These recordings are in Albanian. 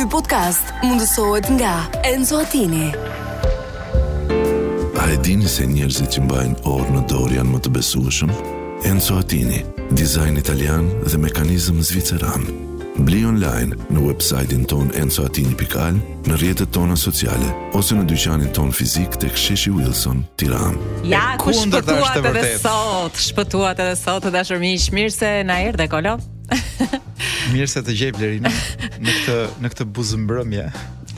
Ky podcast mundësohet nga Enzo Attini. A e dini se njerëzit që mbajnë orë në dorë janë më të besueshëm? Enzo Attini, dizajn italian dhe mekanizëm zviceran. Bli online në website-in tonë enzoattini.al, në rrjetet tona sociale, ose në dyqanin tonë fizik tek sheshi Wilson, Tiranë. Ja, ku shpëtuat edhe sot, shpëtuat edhe sot, të dashur miq, mirë se na erdhe Kolo. Mirë se të gjej Blerina në këtë në këtë buzë mbrëmje.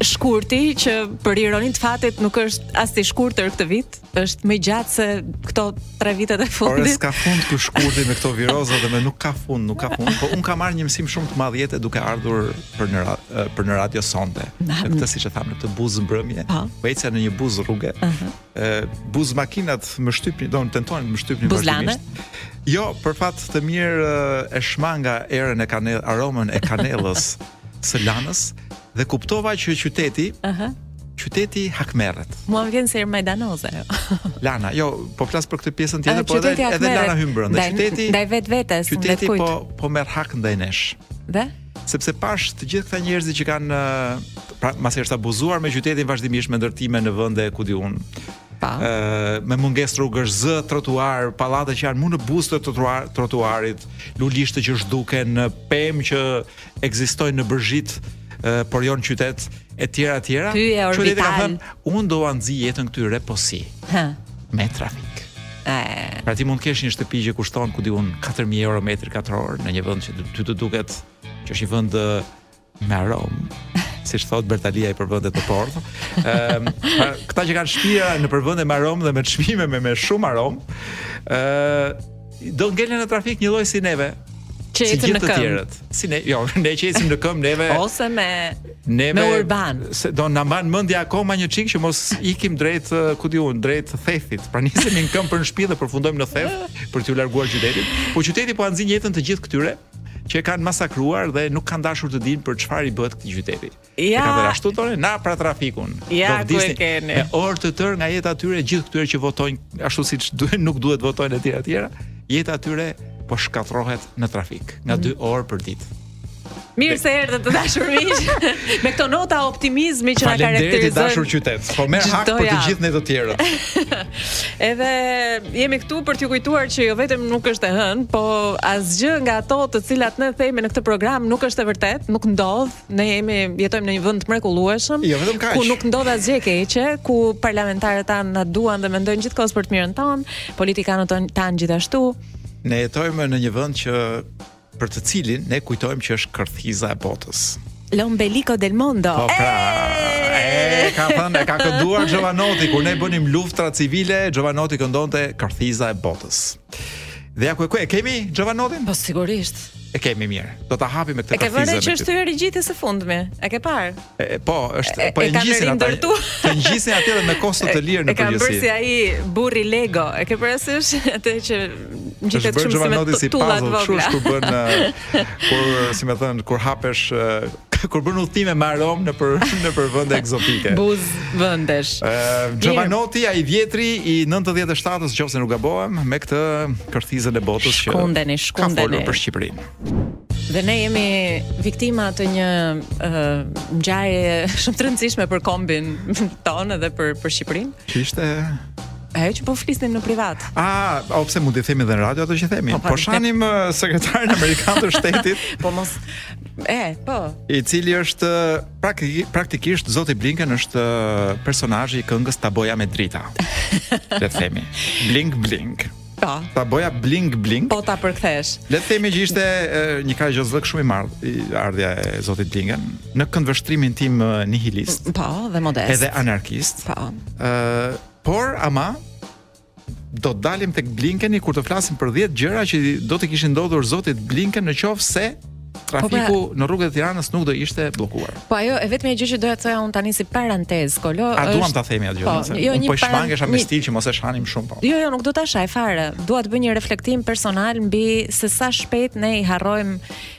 Shkurti që për ironi të fatit nuk është as i shkurtër këtë vit, është më i gjatë se këto 3 vitet e fundit. Por s'ka fund ky shkurti me këto viroza dhe me nuk ka fund, nuk ka fund, po unë kam marrë një mësim shumë të madh jetë duke ardhur për në për në radio sonte. Në këtë siç e thamë, në këtë buzë mbrëmje, po, po ecja në një buzë rruge. Uh -huh. buzë makinat më shtypin, do të tentojnë më shtypin vazhdimisht. Jo, për fat të mirë e shmanga erën e kanel, aromën e kanellës së Lanës dhe kuptova që qyteti, ëh, uh -huh. qyteti hakmerret. Mua më vjen si erë majdanozi. Jo. Lana, jo, po flas për këtë pjesën tjetër, uh, po edhe edhe Lana hyn brenda. Qyteti, ndaj vetvetes, qyteti po po merr hak ndaj nesh. Dhe? sepse pashë të gjithë këta njerëz që kanë pra mbasi është abuzuar me qytetin vazhdimisht me ndërtime në vende ku di unë. Pa. Ë me mungesë rrugësh, zë trotuar, pallate që janë mu në buzë të trotuar, trotuarit, lulishte që zhduken, në pemë që ekzistojnë në Bërzhitë, por jo në qytet etj etj. Pylli orbital. Qyteti ka thënë, unë do ua nxij jetën këtyre po si. Hë. me trafik. Ëh. Pra ti mund të kesh një shtëpi që kushton ku di unë 4000 euro metri katror në një vend që ty të duket që është një vend me aromë. Siç thotë Bert Alia i Përvënde te Porto ehm, Këta që kanë shpia në përvënde me aromë dhe me çmime me, me shumë aromë ehm, Do të ngelen në trafik njëlloj si neve. Që si ecim në këmbë. Si ne, jo, ne që ecim në këmbë neve. Ose me neve, me urban. Sa do na mban mendja akoma një çikë që mos ikim drejt uh, ku di unë, drejt Thethit. Pra nisemi në këmbë për në shtëpi dhe përfundojmë në Theth për t'u larguar qytetit. Po qyteti po ua nxin jetën të gjithë këtyre që e kanë masakruar dhe nuk kanë dashur të dinë për çfarë i bëhet këtij qyteti. Ja. Ka bërë ashtu tonë, na pra trafikun. Ja, do vdisni me orë të tërë nga jeta tyre, gjithë këtyre që votojnë ashtu siç duhen, nuk duhet votojnë etj etj. Jeta e tyre po shkatërrohet në trafik nga 2 mm. orë për ditë. Mirë se erdhët të dashur miq. Me këto nota optimizmi që na karakterizon. Faleminderit i dashur qytet. Po merr hak për të gjithë ne të tjerët. Edhe jemi këtu për t'ju kujtuar që jo vetëm nuk është e hënë, po asgjë nga ato të cilat ne themi në këtë program nuk është e vërtetë, nuk ndodh, Ne jemi jetojmë në një vend të mrekullueshëm. Jo vetëm kaq. Ku nuk ndodh asgjë e keqe, ku parlamentarët tanë na duan dhe mendojnë gjithkohës për të mirën tonë, politikanët tanë gjithashtu. Ne jetojmë në një vend që për të cilin ne kujtojmë që është kërthiza e botës. L'ombelico del mondo. Po pra, e, ka thënë, e ka kënduar Jovanotti, kur ne bënim luftra civile, Jovanotti këndonte kërthiza e botës. Dhe ja ku e ku e kemi Jovanottin? Po sigurisht. E kemi mirë. Do ta hapim me këtë kafizën. E ke vënë që është hyrë gjithë së fundmi. E ke parë? E, po, është po e ngjisin ata. Të ngjisin aty me kosto të lirë në përgjithësi. E ka bërë si ai burri Lego. E ke parasysh atë që ngjitet shumë si me tulla të vogla. Kështu është kur bën kur si më thënë kur hapesh kur bën udhëtime me aromë në për në për vende ekzotike. Buz vendesh. Ë Jovanotti ai vjetri i 97-s, nëse nuk gabohem, me këtë kërthizën e botës që shkundeni, shkundeni. ka folur për Shqipërinë. Dhe ne jemi viktima të një uh, ngjarje shumë të rëndësishme për kombin tonë dhe për për Shqipërinë. Ishte Ajo që po flisnim në privat. Ah, o pse mund të themi edhe në radio ato që themi. Po, po shanim uh, sekretarin amerikan të shtetit. po mos E, po. I cili është praktikisht Zoti Blinken është personazhi i këngës Ta boja me drita. Le themi. Blink blink. Po. Ta boja blink blink. Po ta përkthesh. Le të themi që ishte një zhgënjim shumë i madh ardhja e Zotit Blinken në këndvështrimin tim nihilist. Po, dhe modest. Edhe anarkist. Po. Ë, por ama Do të dalim tek Blinkeni kur të flasim për 10 gjëra që do t'i kishin ndodhur zotit Blinken në qoftë se trafiku po pra, në rrugët e Tiranës nuk do ishte bllokuar. Po ajo e vetmja gjë që doja të thoja unë tani si parantezë, kolo. A është... duam ta themi atë gjë? Po, jo, po paran... shmangesha me stil që mos e shanim shumë po. Jo, jo, nuk do ta shaj fare. Dua të bëj një reflektim personal mbi se sa shpejt ne i harrojmë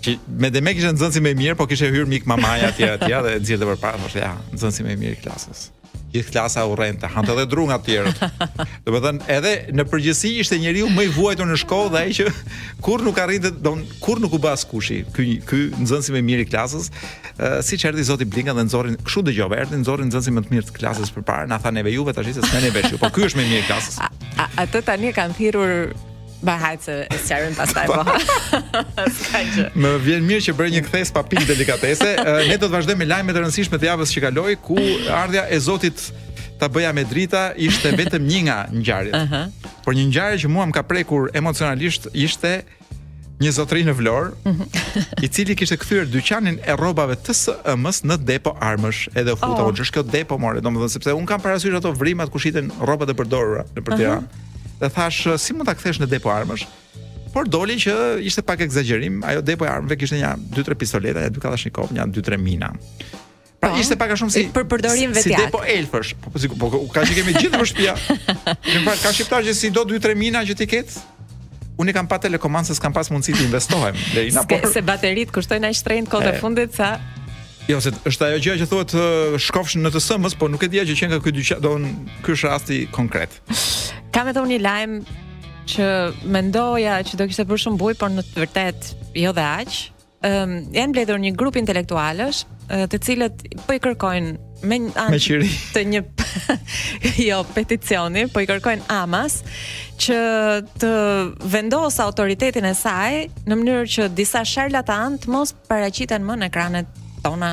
Që me demek ishte nxënësi më i mirë, po kishte hyrë mik mamaja etj etj dhe e nxirrte përpara, thoshte ja, nxënësi më i mirë i klasës. Gjithë klasa e urrente, hante edhe dru nga të tjerët. Domethënë, edhe në përgjithësi ishte njeriu më i vuajtur në shkollë dhe ai që kurrë nuk arrinte, don kurrë nuk u bë askushi. Ky ky nxënësi më i mirë i klasës, ë siç erdhi zoti Blinken dhe nxori, kështu dëgjova, erdhi nxori nxënësin më të mirë të klasës përpara, na tha neve juve dashkeni vesh ju, po ky është më i mirë i klasës. A, a, atë tani e kanë thirrur Ba hajt se e sqarojmë pastaj po. S'ka gjë. Më vjen mirë që bëre një kthesë pa pikë delikatese. Ne do të vazhdojmë me lajmet e rëndësishme të javës që kaloi ku ardhja e Zotit ta bëja me drita ishte vetëm një nga ngjarjet. Ëh. Uh -huh. Por një ngjarje që mua më ka prekur emocionalisht ishte një zotëri në Vlorë, mhm. i cili kishte kthyer dyqanin e rrobave të së ëmës në depo armësh, edhe u futa, oh. "Ç'është kjo depo more?" Domethënë sepse unë kam parasysh ato vrimat ku shiten rrobat e përdorura në Tiranë. Uh -huh. dhe thash si mund ta kthesh në depo armësh? Por doli që ishte pak ekzagjerim, ajo depo e armëve kishte një 2-3 pistoleta, ja dy kalashnikov, një 2-3 mina. Pra po, ishte paksa shumë si për përdorim vetjak. Si depo elfësh, po po, po, po ka që kemi gjithë në shtëpi. Në fakt ka shqiptar që si do 2-3 mina që t'i ketë. Unë kam pa telekomandë se s'kam pas mundësi të investohem. Lerina, por se bateritë kushtojnë aq shtrenjtë kohët e fundit sa Jo, se është ajo gjë që thuhet shkofsh në të sëmës, po nuk e dija që qenka ky dyqan, do ky është rasti konkret. Kam edhe unë një lajm që mendoja që do kishte bërë shumë bujë, por në të vërtetë jo dhe aq. Ëm um, janë mbledhur një grup intelektualësh, të cilët po i kërkojnë me anë të një jo peticioni, po i kërkojnë AMA-s që të vendosë autoritetin e saj në mënyrë që disa sharlatanë të mos paraqiten më në ekranet tona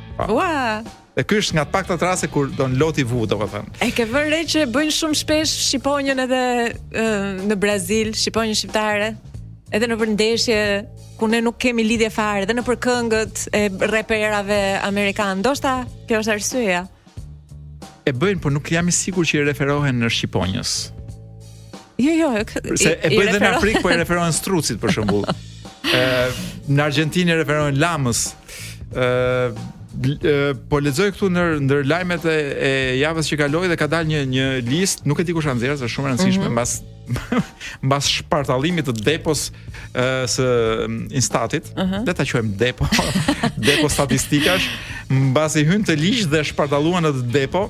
Pa. Po. Ua. E ky është nga të paktat raste kur don loti vu, domethënë. E ke vënë re që e bëjnë shumë shpesh Shqiponjën edhe e, në Brazil, Shqiponjën shqiptare, edhe nëpër ndeshje, ku ne nuk kemi lidhje fare, edhe nëpër këngët e reperave amerikanë. Ndoshta kjo është arsyeja. E bëjnë, por nuk jam i sigur që i referohen shqiponjës. Jo, jo, e këtë... Se e bëjnë dhe në Afrikë, po i referohen strucit, për shembull. në Argjentinë i referohen lamës. po lexoj këtu ndër ndër lajmet e, e javës që kaloi dhe ka dalë një një listë, nuk e di kush e nxjerr, është shumë e rëndësishme mhm. mbas mm -hmm. mbas shpartallimit të depos uh, së Instatit, uh mhm. -huh. le ta quajmë depo, depo statistikash, mbasi hynë të ligj dhe shpartalluan në depo,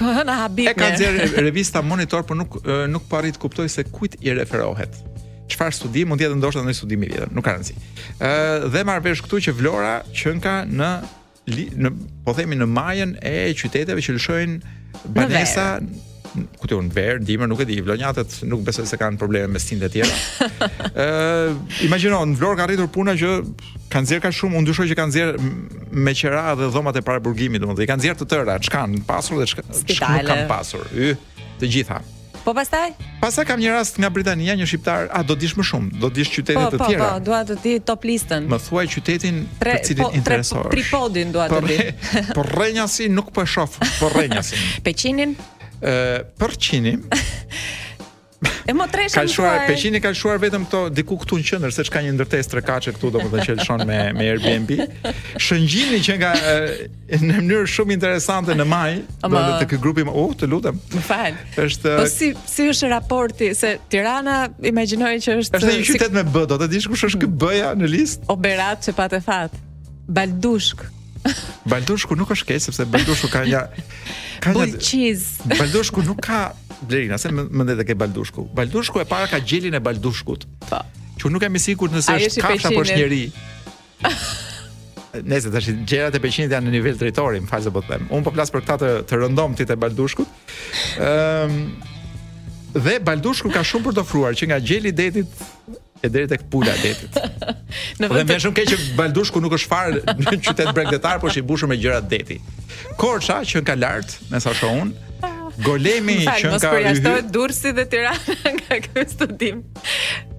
Na habit. E ka nxjerrë revista Monitor, por nuk nuk po arrij të kuptoj se kujt i referohet. Çfarë studimi, mund të jetë ndoshta ndonjë studim i vjetër, nuk ka rëndësi. Ë dhe marr vesh këtu që Vlora qënka në në po themi në majën e qyteteve që lëshojnë banesa këtu në verë, dimër, nuk e di, vlonjatët nuk besoj se kanë probleme me stinët e tjera. Ë, uh, imagjino, në Vlorë ka arritur puna që Kanë nxjerrë kaq shumë, unë dyshoj që kanë nxjerrë me qera dhe dhomat e paraburgimit, domethënë i kanë nxjerrë të tëra, ç'kanë pasur dhe çka nuk kanë pasur. Y, të gjitha. Po pastaj? Pastaj kam një rast nga Britania, një shqiptar, a, do të dish më shumë, do të dish qytetet po, e po, tjera. Po, po, dua të di top listën. Më thuaj qytetin për të cilin po, interesohesh. Tre tripodin dua të di. Përrenjasin nuk po e shoh, Përrenjasin. Peqinin? Ë, Peqinin. E mo tresha më thua. Ka lëshuar, Peqini ka lëshuar vetëm këto diku këtu në qendër, seç ka një ndërtesë trekatëshe këtu domethënë që lëshon me me Airbnb. Shëngjini qenka në mënyrë shumë interesante në majë, domethënë te ky grupi, u uh, të lutem. Më fal. Është Po si si është raporti se Tirana imagjinoj që është Është një qytet me B, do të dish kush është ky B-ja në listë? O Berat që pate fat. Baldushk. Baldushku nuk është keq sepse Baldushku ka një ka një cheese. Baldushku nuk ka Blerina, se në mend e ke Baldushku. Baldushku e para ka gjelin e Baldushkut. Po. Që nuk jam i sigurt nëse është kafsh apo është njeri. Meqë tash gjërat e Peqinit janë në nivel drejtori, më falë se po të them. Un po flas për këta të, të rëndomtit e Baldushkut. Ëm um, dhe Baldushku ka shumë për të ofruar që nga gjeli i detit e deri tek pula e detit. Më vjen shumë keq që Baldushku nuk është fare në qytet bregdetar, por është i mbushur me gjëra deti. Korça qenka lart, me sa shoh un, Golemi që ka hyrë. Mos përjashtohet Durrësi dhe Tirana nga ky studim.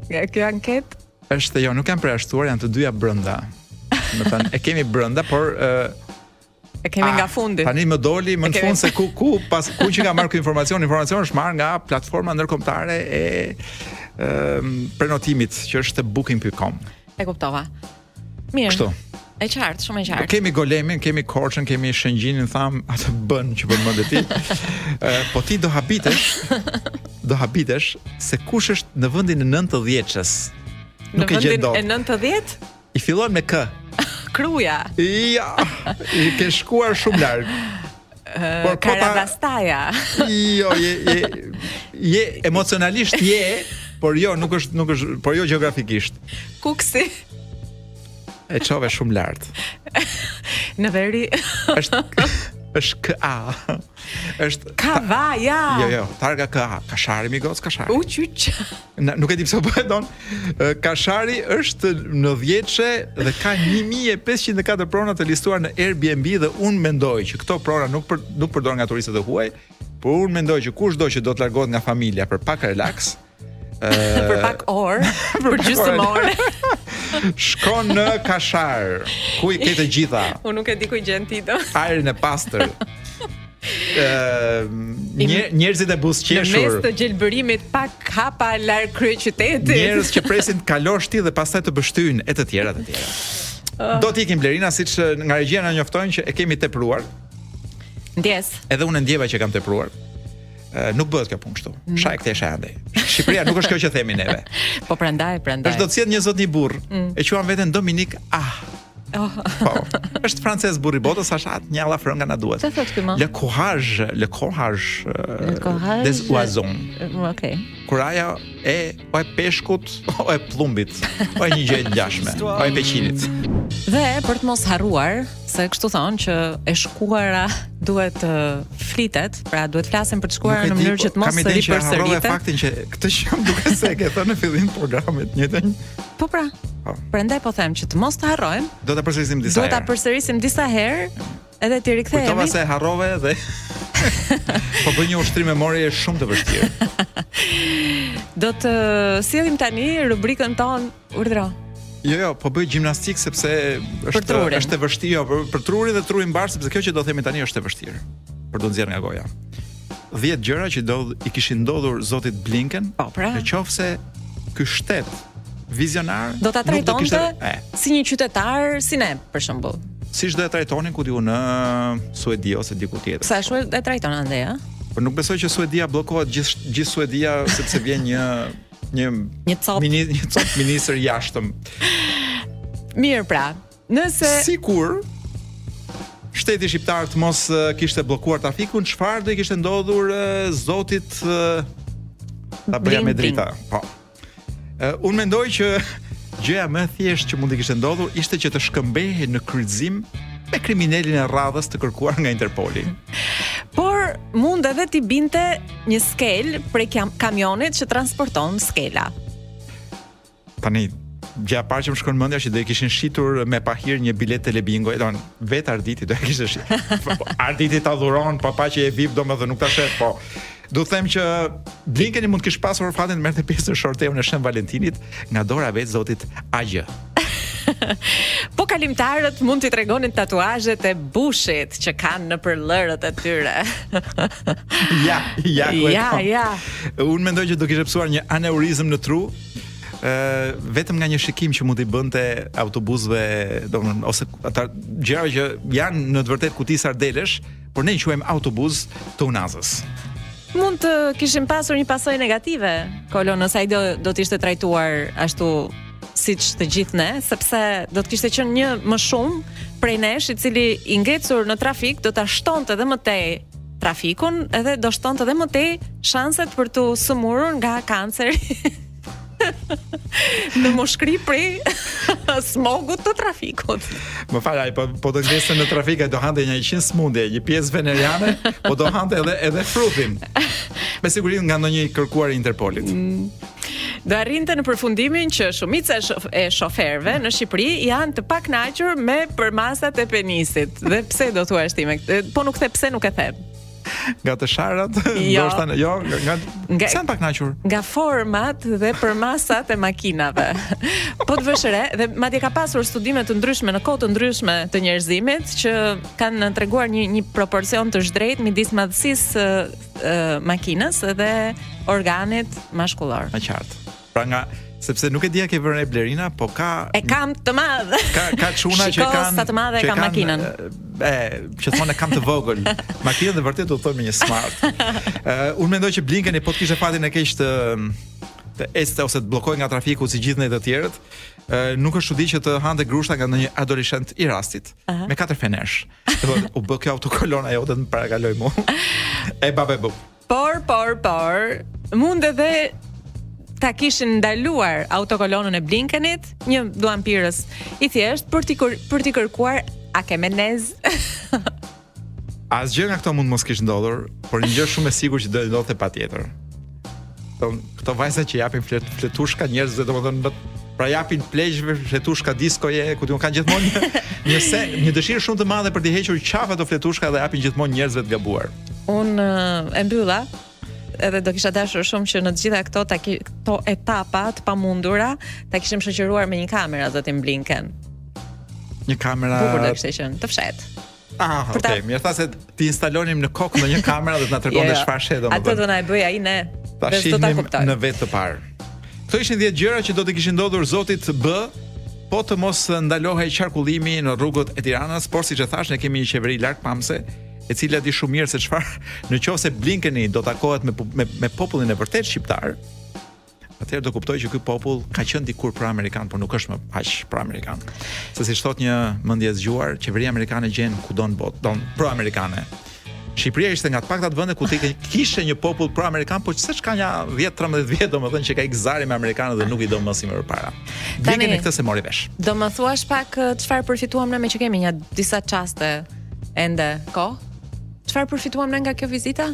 Nga kjo anketë është jo, nuk janë përjashtuar, janë të dyja brenda. Domethënë, e kemi brenda, por ë E kemi nga ah, fundi. Tani më doli më në fund se ku ku pra, ku është marrë këtë informacion, informacioni është marrë nga platforma ndërkombëtare e ëm prenotimit që është booking.com. E kuptova. Mirë. Kështu. E qartë, shumë e qartë. Kemi Golemin, kemi Korçën, kemi Shëngjinin, thamë, atë bën që bën mend ti. po ti do habitesh, do habitesh se kush është në vendin e 90-shës. Nuk e gjen dot. Në vendin e 90? I fillon me K. Kruja. Ja, i ke shkuar shumë larg. Por Karavastaja. Jo, je je je emocionalisht je, por jo, nuk është nuk është, por jo gjeografikisht. Kukësi. E çove shumë lart. Në veri. Është është KA. Është Kavaja. Jo, jo, targa KA. Kashari mi goc, Kashari. Uçuç. Në, nuk e di pse po e don. Kashari është në dhjetëshe dhe ka 1504 prona të listuara në Airbnb dhe un mendoj që këto prona nuk për, nuk përdoren nga turistët e huaj, por un mendoj që kushdo që do të largohet nga familja për pak relaks, për pak orë, për gjysmë orë. Shkon në Kashar, ku i ke të gjitha. Unë nuk e di ku i gjen ti këto. Ajrin e pastër. Nje, njerëzit e buzëqeshur. Në mes të gjelbërimit pak hapa larg kryeqytetit. Njerëz që presin të kalosh ti dhe pastaj të pështyjnë e të tjera të tjera. Ah. Do të ikim Blerina siç nga regjia na njoftojnë që e kemi tepruar. Ndjesë. Edhe unë ndjeva që e kam tepruar. Uh, nuk bëhet kjo punë kështu. Mm. Shaj këtej shaj andej. Shqipëria nuk është kjo që themi neve. po prandaj, prandaj. Është do të sjell një zot një burrë. Mm. E quan veten Dominik Ah. Oh. Po. Është francez burri i botës, se s'ka si, një allafrënga na duhet. Çfarë thotë ky më? Le courage, le courage. Le courage. Des oiseaux. Okej. Kuraja e o e peshkut, o e pëllumbit, o e një gjë e ngjashme, o e peqinit. Dhe për të mos harruar, se kështu thonë që e shkuara duhet të flitet, pra duhet flasim për të shkuarën në mënyrë po, që të mos të ripërsëritet. Kam idenë që faktin që këtë që më duket se e ke thënë në fillim të programit, njëtën Po pra. Po. Prandaj po them që të mos të harrojmë. Do ta përsërisim disa herë. Do ta përsërisim disa herë edhe t'i rikthehemi. Kujtova se harrove dhe po bëj një ushtrim memorie shumë të vështirë. do të sillim tani rubrikën tonë urdhëro. Jo, jo, po bëj gjimnastikë sepse është është e vështirë jo, për, për trurin dhe trurin mbar sepse kjo që do themi tani është e vështirë. Për ta nxjerrë nga goja. 10 gjëra që do i kishin ndodhur zotit Blinken, po, pra. në qoftë se ky shtet vizionar do ta trajtonte kishte... si një qytetar si ne për shembull. Siç do e trajtonin ku diu në Suedi ose diku tjetër. Se ashtu e trajton andej, a? Po nuk besoj që Suedia bllokohet gjithë gjithë Suedia sepse vjen një një një copë ministër i jashtëm. Mirë pra, Nëse sikur shteti shqiptar të mos kishte bllokuar trafikun, çfarë do i kishte ndodhur zotit ta bëja me drita. Po. Unë mendoj që gjëja më e thjeshtë që mund të kishte ndodhur ishte që të shkëmbehej në kryqëzim me kriminelin e radhës të kërkuar nga Interpoli. Por mund edhe t'i binte një skelë prej kamionit që transporton skela. Tani, gjëja e parë që më shkon në mendje është që do i kishin shitur me pahir një biletë telebingo, e don vet Arditi do e kishte shit. Po, po, Arditi ta dhuron, po pa që je vip domethënë nuk ta shet, po. Do të them që Blinkeni mund të kish pasur fatin të merrte pjesë në shorteun e Shën Valentinit nga dora e vetë zotit Agjë. po kalimtarët mund t'i tregonin tatuazhet e Bushit që kanë në përllërët e tyre. ja, ja, ja, ja. Unë mendoj që do kishte pësuar një aneurizëm në tru, vetëm nga një shikim që mund t'i bënte autobusëve, domethënë ose atyre gjërave që janë në të vërtetë kuti sardelesh, por ne i quajmë autobus të unazës. Mund të kishim pasur një pasojë negative, Kolo, nëse ai do do të ishte trajtuar ashtu siç të gjithë ne, sepse do të kishte qenë një më shumë prej nesh i cili i ngecur në trafik do ta shtonte edhe më tej trafikun edhe do shtonte edhe më tej shanset për t'u sëmurur nga kanceri. në mushkri prej smogut të trafikut. Më fal, ai po po të ngecte në trafik e do hante një 100 smundje, një pjesë veneriane, po do hante edhe edhe frutin. Me siguri nga ndonjë i kërkuar i Interpolit. Mm. Do arrinte në përfundimin që shumica e shoferëve në Shqipëri janë të pakënaqur me përmasat e penisit. Dhe pse do thua ti, po nuk the pse nuk e the. Nga të sharat, jo. ndoshta jo, nga nga, nga të pakënaqur. Nga format dhe përmasat e makinave. po të vësh re dhe madje ka pasur studime të ndryshme në kohë të ndryshme të njerëzimit që kanë treguar një një proporcion të zhdrejtë midis madhësisë uh, makinës dhe organit mashkullor. E qartë. Pra nga sepse nuk e di a ke vënë Blerina, po ka E kam të madh. Ka ka çuna që kanë. Shiko sa të madhe kam makinën. E, që thonë e kam të vogël. Makinën dhe vërtet do të thonë me një smart. Ë, unë mendoj që Blinkeni po të kishte fatin e keq të të ecte ose të bllokohej nga trafiku si gjithë ne të tjerët. Ë, nuk është çudi që të hante grushta nga ndonjë adoleshent i rastit Aha. me katër fenerësh. Dhe u bë kjo autokolona jote të më parakalojë mua. E bab e bub. Por, por, por, mund edhe ta kishin ndaluar autokolonën e Blinkenit, një duhanpirës i thjesht për t'i kër- për t'i kërkuar a ke menez. Asgjë nga këto mund mos kish ndodhur, por një gjë shumë e sigurt që do të ndodhte patjetër. Këto, këto vajza që japin flet, fletushka njerëzve, domethënë u japin pleqve fletushka diskoje, ku di unë kanë gjithmonë një, një se, një dëshirë shumë të madhe për të hequr qafe këto fletushka dhe japin gjithmonë njerëzve të gabuar. Unë uh, e mbylla edhe do kisha dashur shumë që në të gjitha këto ta këto etapa të pamundura ta kishim shoqëruar me një kamera zotin Blinken. Një kamera. Bukur do kishte qenë, të fshehtë. Ah, për ta... okay, mirë thashë t'i instalonim në kokë ndonjë kamera dhe të na tregonte çfarë sheh domethënë Atë do na e bëjë ai ne Ta shihnim në vetë të parë Këto ishin 10 gjëra që do të kishin ndodhur zotit B po të mos ndalohej qarkullimi në rrugët e Tiranës, por siç e thashë ne kemi një qeveri largpamëse, e cila di shumë mirë se çfarë, në qoftë se Blinkeni do takohej me me, me popullin e vërtetë shqiptar, atëherë do kuptojë që ky popull ka qenë dikur pro amerikan, por nuk është më aq pro amerikan. Se siç thotë një mendje e zgjuar, qeveri amerikane gjen kudo në botë, don pro amerikane. Shqipëria ishte nga të paktat vende ku ti kishe një popull pro amerikan, por seç ka një 10-13 vjet domethënë që ka ik zili me amerikanët dhe nuk i do më si më përpara. Tani me këtë s'e mora vesh. Do më thuash pak çfarë përfituam ne me që kemi një disa çaste ende kohë? Çfarë përfituam ne nga kjo vizita?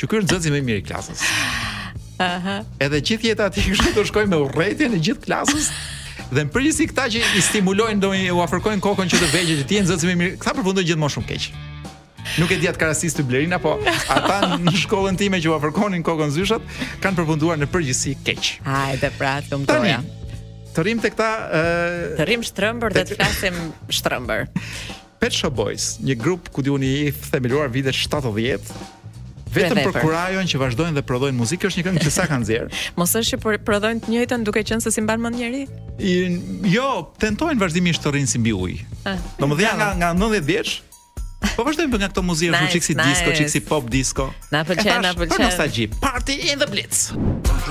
që ky është nxënësi më i mirë i klasës. Aha. Edhe gjithë jeta e tij kështu do shkojë me urrejtjen e gjithë klasës. Dhe në përgjithësi këta që i stimulojnë dhe ua fërkojnë kokën që të vegjël që ti je nxënësi më i mirë. Këta përfundojnë gjithmonë shumë keq. Nuk e di a të ka rastisur Blerina po ata në shkollën time që ua fërkonin kokën zyshat kanë përfunduar në përgjithësi keq. Hajde pra, të lumtë goja. Të rrimë tek ta, ë, të rrimë shtrembër dhe të flasim shtrembër. Pet Shop Boys, një grup ku di unë i themeluar vitet 70, vetëm për kurajon që vazhdojnë dhe prodhojnë muzikë, është një këngë që sa e kanë nxjerrë. Mos është që për prodhojnë të njëjtën duke qenë se s'i mban mend njeri? Jo, tentojnë vazhdimisht të rrinë si mbi ujë. Ah, Domethënë nga nga 90 vjeç, Po vazhdojmë nga këto muzikë nice, çik si nice. disco, çik si pop disco. Na pëlqen, na pëlqen. Për nostalgji, party in the blitz.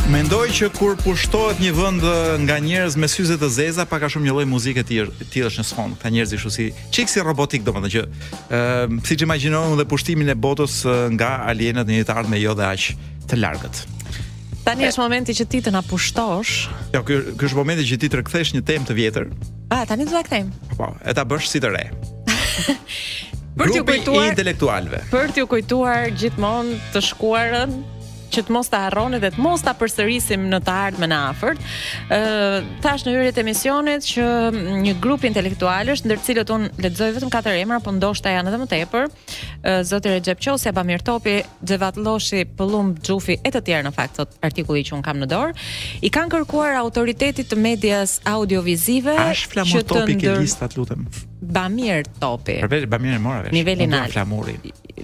Mendoj që kur pushtohet një vend nga njerëz me syze të zeza, pak a shumë një lloj muzike të tillë është në sfond. Ka njerëz kështu si çik si robotik, domethënë që ë uh, siç imagjinojmë dhe pushtimin e botës uh, nga alienët në një të ardhme jo dhe aq të largët. Tani është momenti që ti të na pushtosh. Jo, ky ky është momenti që ti të rikthesh një temë të vjetër. A, tani do ta kthejmë. Po, e ta bësh si të re. për t'ju kujtuar intelektualëve. Për t'ju kujtuar gjithmonë të shkuarën që të mos ta harroni dhe të mos ta përsërisim në të ardhmen e afërt. Ë uh, thash në hyrje të emisionit që një grup intelektualësh ndër të cilët un lexoj vetëm katër emra, por ndoshta janë edhe më tepër. Ë uh, zoti Rexhep Qosja, Bamir Topi, Xhevat Lloshi, Pëllumb Xhufi e të tjerë në fakt thotë artikulli që un kam në dorë, i kanë kërkuar autoritetit të medias audiovizive A është Flamur Topi te lista të lutem? Bamir Topi. Përveç Bamir e mora vesh. Niveli Unë dua nalt. flamuri.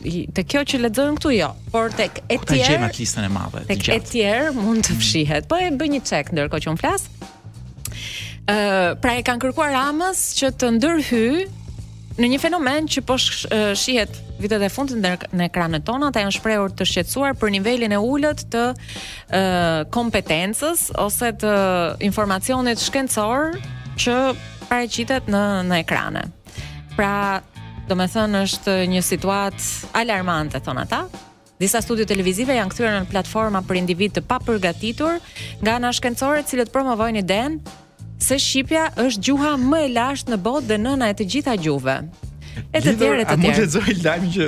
I- Te kjo që lexojmë këtu jo, por tek Ku ta gjejmë atë listën e madhe të gjatë? tek e tjerë mund të fshihet. Po e bëj një çek ndërkohë që un flas. Ëh, pra e kanë kërkuar AMA-s që të ndërhy në një fenomen që po sh, shihet vitet e fundit në ekranet tona, ata janë shprehur të shqetësuar për nivelin e ulët të ë kompetencës ose të informacionit shkencor që paraqitet në në ekrane. Pra, domethënë është një situatë alarmante thon ata, Disa studio televizive janë kthyer në platforma për individë të papërgatitur nga ana shkencore, të cilët promovojnë idenë se shqipja është gjuha më e lashtë në botë dhe nëna e të gjitha gjuhëve. E të tjerë e të tjerë. Mund të lexoj lajmin që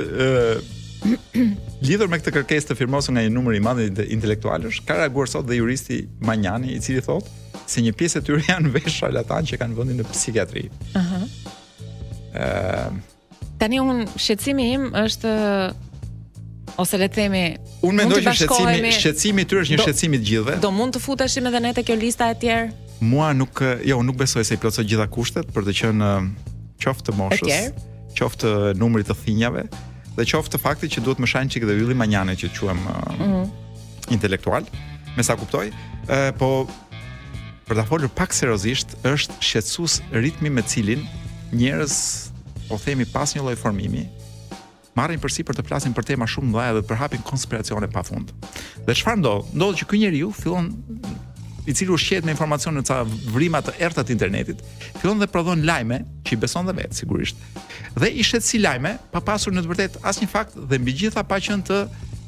lidhur me këtë kërkesë të firmosur nga një numër i madh intelektualësh, ka reaguar sot dhe juristi Manjani, i cili thotë se një pjesë e tyre janë veç sharlatanë që kanë vendin në psikiatri. Ëh. Uh -huh. Ëh. Uh, Tani un shqetësimi im është ose le të themi un mendoj që shqetësimi shqetësimi i tyre është një shqetësim i të gjithëve do mund të futeshim edhe ne te kjo lista e tjerë mua nuk jo nuk besoj se i plotësoj gjitha kushtet për të qenë qoftë të moshës qoftë numrit të thinjave dhe qoftë fakti që duhet të më shajë një çik dhe Ylli Manjani që të quhem mm -hmm. intelektual me sa kuptoj po Për ta folur pak seriozisht, është shqetësues ritmi me cilin njerëz po themi pa asnjë lloj formimi marrin përsipër të flasin për tema shumë të mëdha dhe të përhapin konspiracione pa fund. Dhe çfarë ndodh? Ndodh që ky njeriu fillon i cili ushqehet me informacion në ca vrima të errta të internetit, fillon dhe prodhon lajme që i beson dhe vetë sigurisht. Dhe i shet si lajme, pa pasur në të vërtetë asnjë fakt dhe mbi gjitha pa qenë të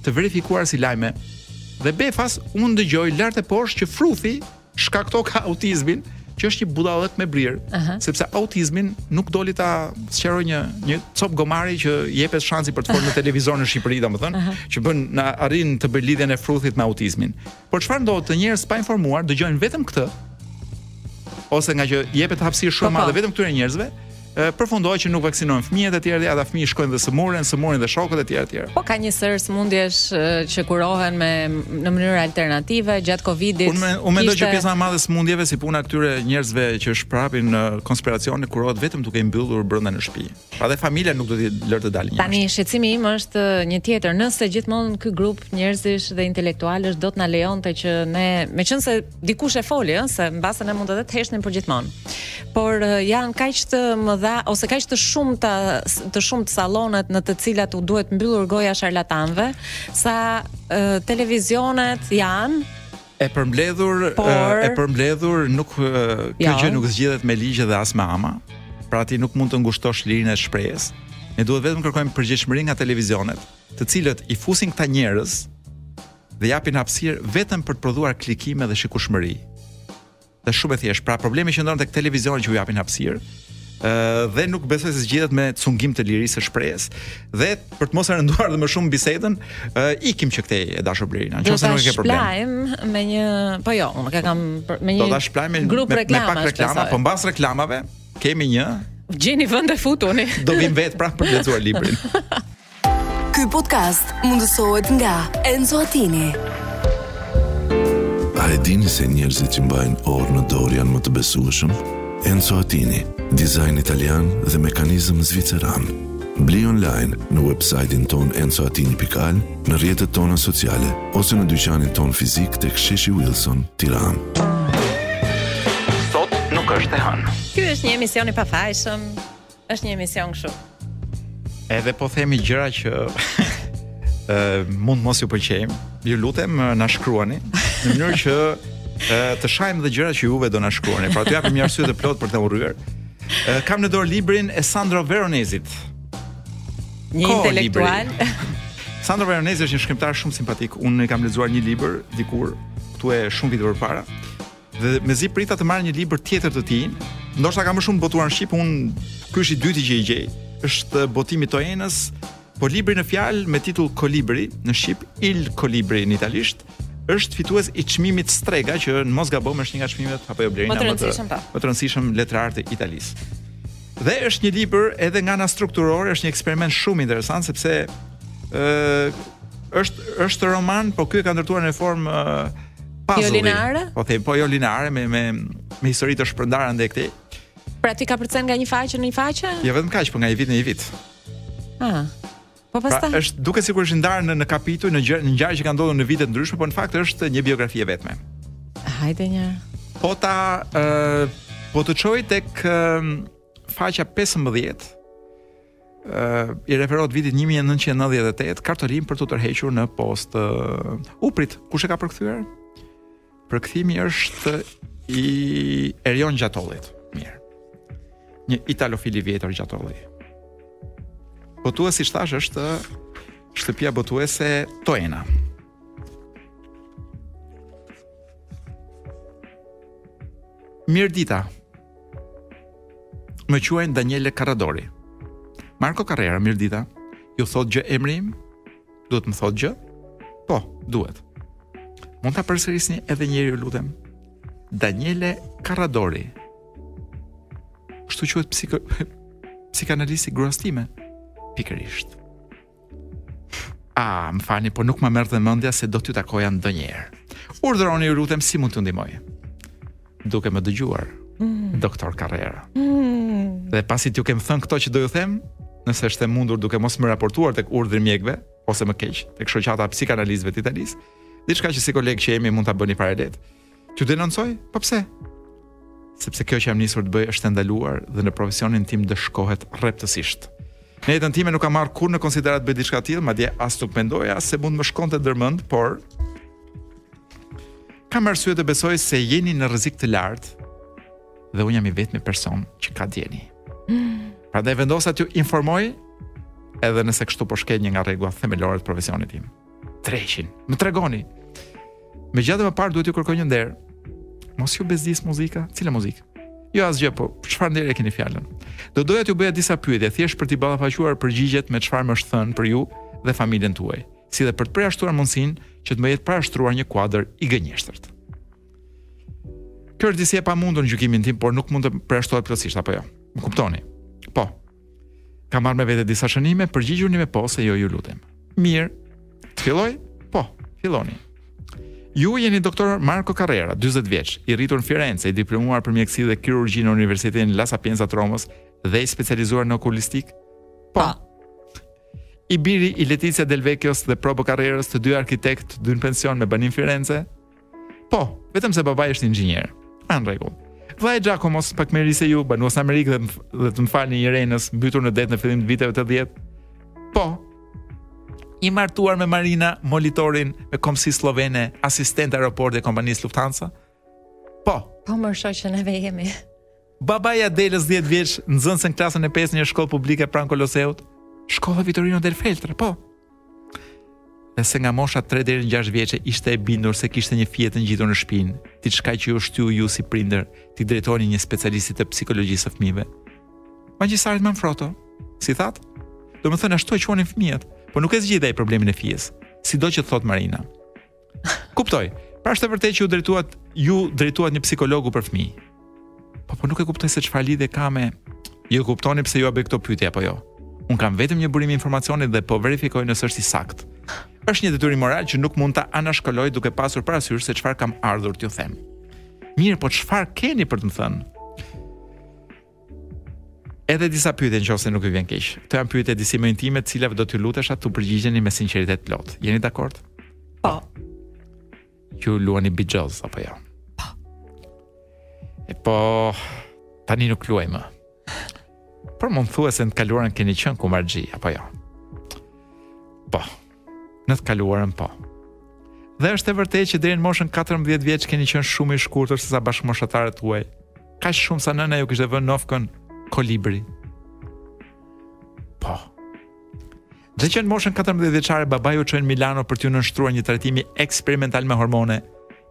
të verifikuar si lajme. Dhe befas unë dëgjoj lart e poshtë që fruthi shkaktoka autizmin, që është një budallëk me brir, uh -huh. sepse autizmin nuk doli ta sqarojë një një copë gomari që i jepet shansi për të folur në televizor në Shqipëri, domethënë, uh -huh. që bën na arrin të bëjë lidhjen e fruthit me autizmin. Por çfarë ndodh te njerëz të painformuar dëgjojnë vetëm këtë ose ngaqë jepet hapësirë shumë po, po. madhe vetëm këtyre njerëzve, përfundon që nuk vaksinojnë fëmijët etj dhe ata fëmijë shkojnë dhe sëmuren, sëmuren dhe shokët etj etj. Po ka një sërë sëmundjesh që kurohen me në mënyra alternative gjatë Covidit. Unë unë mendoj kishte... që pjesa e madhe e sëmundjeve si puna këtyre njerëzve që vrapin në konspiracione kurohet vetëm duke i mbyllur brenda në shtëpi. Pra dhe familja nuk do t'i lërë të dalin jashtë. Tani shqetësimi im është një tjetër, nëse gjithmonë ky grup njerëzish dhe intelektualësh do të na lejonte që ne, meqenëse dikush e foli, ëh, se mbase ne mund edhe të heshtnim përgjithmonë. Por janë kaq të mëdha ose kaq të shumta të shumtë sallonet në të cilat u duhet mbyllur goja sharlatanëve, sa televizionet janë E përmbledhur, Por... e përmbledhur nuk kjo gjë nuk zgjidhet me ligje dhe as me AMA. Pra ti nuk mund të ngushtosh lirinë e shprehjes. Ne duhet vetëm kërkojmë përgjegjshmëri nga televizionet, të cilët i fusin këta njerëz dhe u japin hapësirë vetëm për të prodhuar klikime dhe shikueshmëri. Është shumë e thjeshtë. Pra problemi qëndron tek televizioni që u japin hapësirë dhe nuk besoj se zgjidhet me cungim të lirisë së shprehjes dhe për të mos e rënduar dhe më shumë bisedën uh, ikim që këtej e dashur Blerina në qoftë se nuk e ke problem. Do ta shpëlajmë me një po jo, unë kam me një Do ta shpëlajmë me grup reklama, me pak reklama, po mbas reklamave kemi një Gjeni vend e futuni. Do vijmë vetë prapë për të lexuar librin. Ky podcast mundësohet nga Enzo Attini. A e dini se njerëzit që mbajnë orë në dorë janë më të besueshëm? Enzo Attini, dizajn italian dhe mekanizëm zviceran. Bli online në website-in tonë enzoattini.al, në rrjetet tona sociale, ose në dyqanin tonë fizik tek sheshi Wilson, Tiranë. Sot nuk është e hënë. Ky është një emision i pafajshëm. Është një emision kështu. Edhe po themi gjëra që ë mund të mos ju pëlqejnë. Ju lutem na shkruani në mënyrë që e, të shajmë dhe gjërat që juve do na shkruani. Pra t'ju japim një arsye të plotë për të urryer. E, Kam në dorë librin e Sandro Veronezit. Një Ko, intelektual. libri. Sandro Veronezi është një shkrimtar shumë simpatik. Unë i kam lexuar një libër dikur, këtu e shumë vite përpara. Dhe mezi prita të marr një libër tjetër të tij, ndoshta ka më shumë botuar në shqip, unë ky është i dyti që i gjej, është botimi i Toenës, por libri në fjalë me titull Kolibri në shqip Il Colibrì në italisht, është fitues i çmimit Strega që në mos gaboj është një nga çmimet apo jo Blerina më të rëndësishëm po. Më të rëndësishëm letrar të Italisë. Dhe është një libër edhe nga ana strukturore, është një eksperiment shumë interesant sepse ë Është është roman, po ky e ka ndërtuar në formë puzzle. Jo lineare? Po the, po jo lineare me me me histori të shpërndara ndaj këtij. Pra ti kapërcen nga një faqe në një faqe? Jo vetëm kaq, po nga një vit në një vit. Ah. Po pra, pastaj. Pra, është duket sikur është ndarë në në kapituj në gjë, në ngjarje që kanë ndodhur në vite të ndryshme, por në fakt është një biografi e vetme. Hajde një. Po ta ë uh, po të çoj tek uh, faqja 15. i referohet vitit 1998, kartolinë për t'u tërhequr në postë Uprit. Kush e ka përkthyer? Përkthimi është i Erion Gjatollit. Mirë. Një italofil i vjetër Gjatolli. Botues siç thashë është shtëpia botuese Toena. Mirëdita. Më quajnë Daniele Carradori. Marco Carrera, mirëdita. Ju thotë gjë emri im? Duhet më thotë gjë? Po, duhet. Mund ta përsërisni edhe një herë, ju lutem. Daniele Carradori. Kështu quhet psiko psikanalisti i gruas time. Pikërisht. A, më falni, po nuk ma merrte mendja se do t'ju takoja ndonjëherë. Urdhëroni, ju lutem, si mund t'ju ndihmoj? Duke më dëgjuar, mm. doktor Carrera. Mm. Dhe pasi t'ju kem thënë këto që do ju them, nëse është e mundur duke mos më raportuar tek urdhri i mjekëve ose më keq, tek shoqata e psikanalistëve të Italisë, diçka që si kolegë që jemi mund ta bëni fare lehtë. T'ju denoncoj? Po pse? Sepse kjo që jam nisur të bëj është e ndaluar dhe në profesionin tim ndëshkohet rreptësisht. Në jetën time nuk kam marrë kurrë në konsideratë bëj diçka të tillë, madje as nuk mendoja se mund të më shkonte ndërmend, por kam arsye të besoj se jeni në rrezik të lartë dhe unë jam i vetmi person që ka dijeni. Mm. Prandaj vendosa t'ju informoj edhe nëse kështu po shkel një nga rregullat themelore të profesionit tim. Dreqin. Më tregoni. Megjithatë më parë duhet t'ju kërkoj një nder. Mos ju bezdis muzika, cila muzikë? Jo asgjë, po çfarë nderi e keni fjalën? Do doja t'ju bëja disa pyetje thjesht për t'i ballafaquar përgjigjet me çfarë më është thënë për ju dhe familjen tuaj, si dhe për të përjashtuar mundësinë që të më jetë parashtruar një kuadër i gënjeshtërt. Kjo është disi e pamundur në gjykimin tim, por nuk mund të përjashtohet plotësisht apo jo. Më kuptoni? Po. Ka marrë me vete disa shënime, përgjigjuni me po ose jo ju lutem. Mirë, të filloj? Po, filloni. Ju jeni doktor Marco Carrera, 40 vjeç, i rritur në Firenze, i diplomuar për mjekësi dhe kirurgji në Universitetin La Sapienza të Romës dhe i specializuar në okulistik? Po. po. I biri i Letizia Del Vecchios dhe Probo Carrerës, të dy arkitektë, të dy në pension me banim Firenze? Po, vetëm se babai është inxhinier. Ah, në rregull. Vëllai i Giacomos, pak më i ri se ju, banues në Amerikë dhe, dhe të më falni i Irenës, mbytur në det në fillim të viteve 80. Po. I martuar me Marina Molitorin, me kombësi sllovene, asistente aeroporti e kompanisë Lufthansa. Po. Po mëso që neve jemi. Babai i Adelës dhjetë vjeç, nxënëse në klasën e pestë në një shkollë publike pranë Koloseut. Shkolla Vittorino del Feltre, po. Dhe se nga mosha 3 deri në 6 vjeçe ishte e bindur se kishte një fije të ngjitur në shpinë, diçka që ju shtyu ju si prindër, t'i drejtoheni një specialisti të psikologjisë së fëmijëve. Magjistarit Manfrotto. Si thatë? Domethënë ashtu e quanin fëmijët, por nuk e zgjidhi ai problemin e fijes, sido që të thotë Marina. Kuptoj. Pra është e vërtetë që u drejtuat iu drejtuat një psikologu për fëmijë. Po po nuk e kuptoj se çfarë lidhje ka me... Ju e kuptoni pse jua bëj këto pyetje apo jo. Unë kam vetëm një burim informacioni dhe po verifikoj nëse është i saktë. Është një detyrim moral që nuk mund ta anashkaloj duke pasur parasysh se çfarë kam ardhur t'ju them. Mirë, po çfarë keni për të më thënë? Edhe disa pyetje nëse nuk ju vjen keq. Këto janë pyetje disi më intime, të cilave do t'ju lutesha t'u përgjigjeni me sinqeritet të plotë. Jeni dakord? Po. Ju luani bixhoz apo jo? Po. E po tani nuk luaj më. Por mund të thuhet se në të kaluarën keni qenë kumarxhi apo jo? Po. Në të kaluarën po. Dhe është e vërtetë që deri në moshën 14 vjeç keni qenë shumë më i shkurtër sesa bashkëmoshatarët tuaj. Kaq shumë sa nëna ju kishte vënë nofkën kolibri. Po. Dhe që në moshën 14 vjeçare babai ju çoi në Milano për t'ju nënshtruar një trajtimi eksperimental me hormone,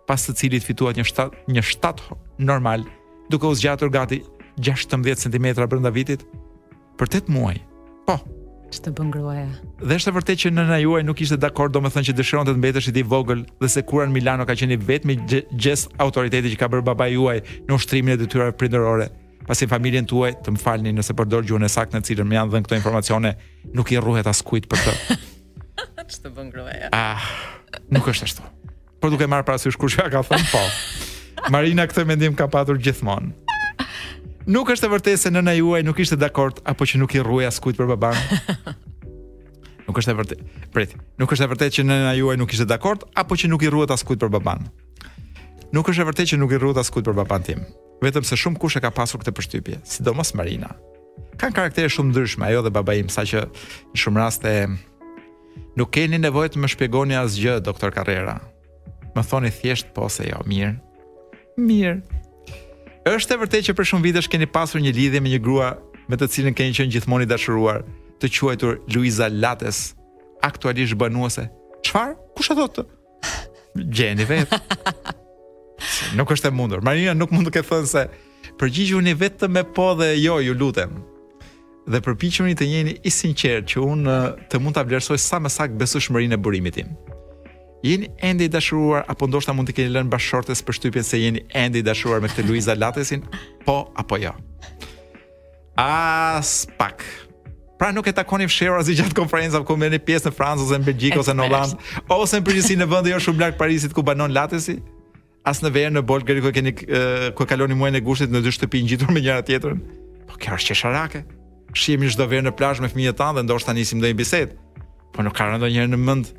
pas të cilit fituat një shtat një shtat normal, duke u zgjatur gati 16 cm brenda vitit. Për 8 muaj. Po. Ç'të bën gruaja? Dhe është e vërtetë që nëna juaj nuk ishte dakord, domethënë që dëshironte të mbeteshit i vogël dhe se kura në Milano ka qenë i vetmi gjest autoriteti që ka bërë babai juaj në ushtrimin e detyrave prindërore. Pasi në familjen tuaj, të më falni nëse përdor gjuhën e saktë në të cilën më janë dhënë këto informacione, nuk i rruhet askujt për të. Ç'të bën gruaja? Ah, nuk është ashtu. Por duke marrë parasysh kush ja ka thënë po. Marina këtë mendim ka patur gjithmonë. Nuk është e vërtetë se nëna juaj nuk ishte dakord apo që nuk i rruhet askujt për baban. Nuk është e vërtetë. Prit, nuk është e vërtetë që nëna juaj nuk ishte dakord apo që nuk i rruhet askujt për baban. Nuk është e vërtetë që nuk i rruhet askujt për baban tim. Vetëm se shumëkush e ka pasur këtë përshtypje, sidomos Marina. Kanë karaktere shumë ndryshme ajo dhe babai im, saqë në shumë raste Nuk keni nevojë të më shpjegoni asgjë, doktor Carrera. Më thoni thjesht po ose jo, mirë. Mirë. Është e vërtetë që prej shumë vitesh keni pasur një lidhje me një grua me të cilën keni qenë gjithmonë i dashuruar, të quajtur Luiza Lates, aktualisht banuese. Çfarë? Kush e thotë këtë? Gjejeni vetë. nuk është e mundur. Marina nuk mund të ketë thënë se përgjigjuni vetëm me po dhe jo, ju lutem. Dhe përpiquni të jeni i sinqertë që unë të mund ta vlerësoj sa më saktë besueshmërinë e burimit tim. Jeni ende i dashuruar apo ndoshta mund t'i keni lënë bashkëshortes përshtypjen se jeni ende i dashuruar me këtë Luiza Latesin? Po apo jo? As pak. Pra nuk e takoni fshehurazi gjatë konferencave ku merrni pjesë në Francë ose në Belgjikë ose në Holandë, ose në përgjithësi në vende jo shumë larg Parisit ku banon Latesi? As në verë në Bolgeri ku keni ku kaloni muajin e gushtit në dy shtëpi ngjitur me njëra tjetrën? Po kjo është qesharake. Shihemi çdo verë në plazh me fëmijët tanë dhe ndoshta nisim ndonjë bisedë. Po nuk ka rënë ndonjëherë në mend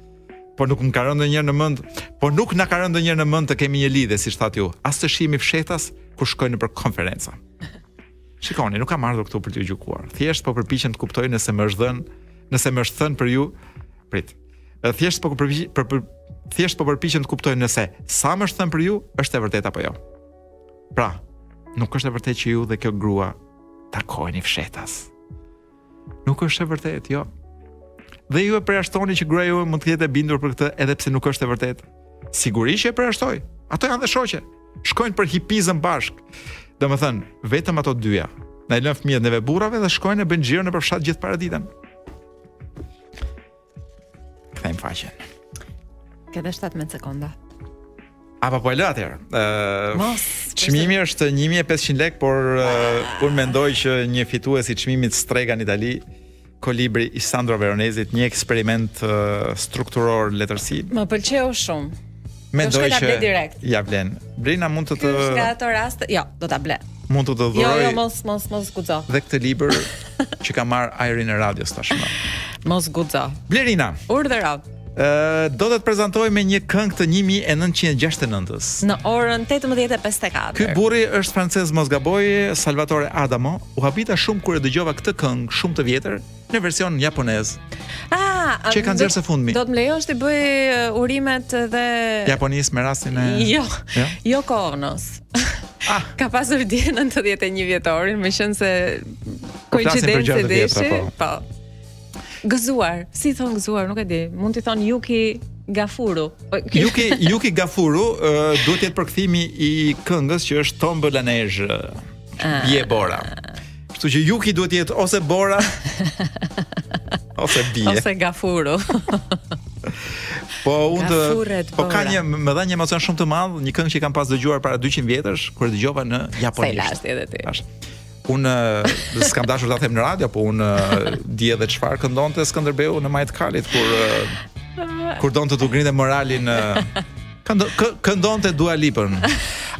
po nuk më ka rënë ndonjëherë në mend, po nuk na ka rënë ndonjëherë në mend të kemi një lidhje, siç thatë ju, as të shihemi fshehtas kur shkojmë për konferenca. Shikoni, nuk kam ardhur këtu për t'ju gjykuar. Thjesht po përpiqem të kuptoj nëse më është dhënë, nëse më është thënë për ju, prit. Thjesht po përpiqem për, për, thjesht po përpiqem të kuptoj nëse sa më është thënë për ju është e vërtetë apo jo. Pra, nuk është e vërtetë që ju dhe kjo grua takoheni fshehtas. Nuk është e vërtetë, jo. Dhe ju e përjashtoni që gruaja juaj mund të jetë e bindur për këtë edhe pse nuk është e vërtetë. Sigurisht që e përjashtoj. Ato janë dhe shoqe. Shkojnë për hipizëm bashkë. Domethënë, vetëm ato dyja. Na i lënë fëmijët neve burrave dhe shkojnë e bëjnë xhiron nëpër fshat gjithë paraditen. Kthejmë faqen. Ke dhe 17 sekonda. A po, po e lë atëherë. Ë çmimi është 1500 lek, por uh, unë mendoj që një fitues i çmimit Strega në Itali, kolibri i Sandro Veronezit, një eksperiment uh, strukturor letërsi. Më pëlqeu shumë. Mendoj që ble direkt. Ja vlen. Blerina mund të të Në ato raste, jo, do ta blej. Mund të ta dhuroj. Jo, jo, mos mos mos guxo. Dhe këtë libër që ka marrë ajrin e radios tashmë. Mos guxo. Blerina. Urdhëro. Ë do të të prezantoj me një këngë të 1969-s. Në orën 18:54. Ky burri është francez mos gaboj, Salvatore Adamo. U habita shumë kur e dëgjova këtë këngë shumë të vjetër, Në version japonez. Ah, që kanë nxjerrë së fundmi. Do të më lejosh të bëj uh, urimet dhe Japonisë me rastin e Jo. Jo, jo Kornos. Ah. Ka pasur dje 91 vjetorin, më qenë se po koincidencë deshi. Po. po. Gëzuar, si thon gëzuar, nuk e di. Mund t'i thon Yuki Gafuru. Yuki Yuki Gafuru uh, duhet të jetë përkthimi i këngës që është Tombe la neige. Uh, ah. Bora. Kështu që Yuki duhet të jetë ose Bora ose Bie. Ose Gafuru. po unë të po ka një më dha një emocion shumë të madh, një këngë që kam pas dëgjuar para 200 vjetësh kur e dëgjova në japonisht. Sa edhe ti. Tash. Unë s'kam dashur ta them në radio, po unë di edhe çfarë këndonte Skënderbeu në majë të kalit kur kur donte t'u ngrinte moralin Këndo, kë, këndonte Dua Lipën.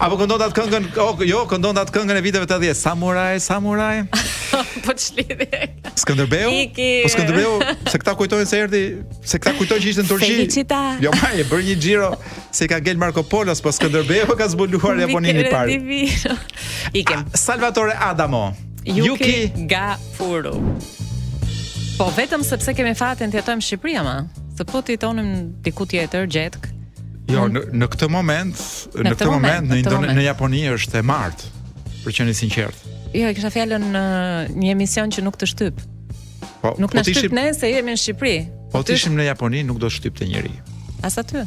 Apo këndonte atë këngën, oh, jo, këndonte atë këngën e viteve tetëdhjetë, Samuraj, Samuraj. po ç'lidhje. Skënderbeu? Iki. Po Skënderbeu, se këta kujtojnë se erdhi, se këta kujtojnë që ishte në Turqi. Felicita. Jo, ma bëri një xhiro si ka qenë Marco Polo, po Skënderbeu ka zbuluar Japoninë i parë. Ikem. Salvatore Adamo. Yuki Gafuru. Po vetëm sepse kemi fatin të jetojmë në Shqipëri ama, se po të jetonim diku tjetër gjetk. Jo, në, në këtë moment, në, këtë moment, në, Indone, në Japoni është e martë, për të qenë i sinqertë. Jo, e kisha fjalën në një emision që nuk të shtyp. Po, nuk po na shtyp ne se jemi në Shqipëri. Po të ishim në Japoni, nuk do shtypte njeri. As aty?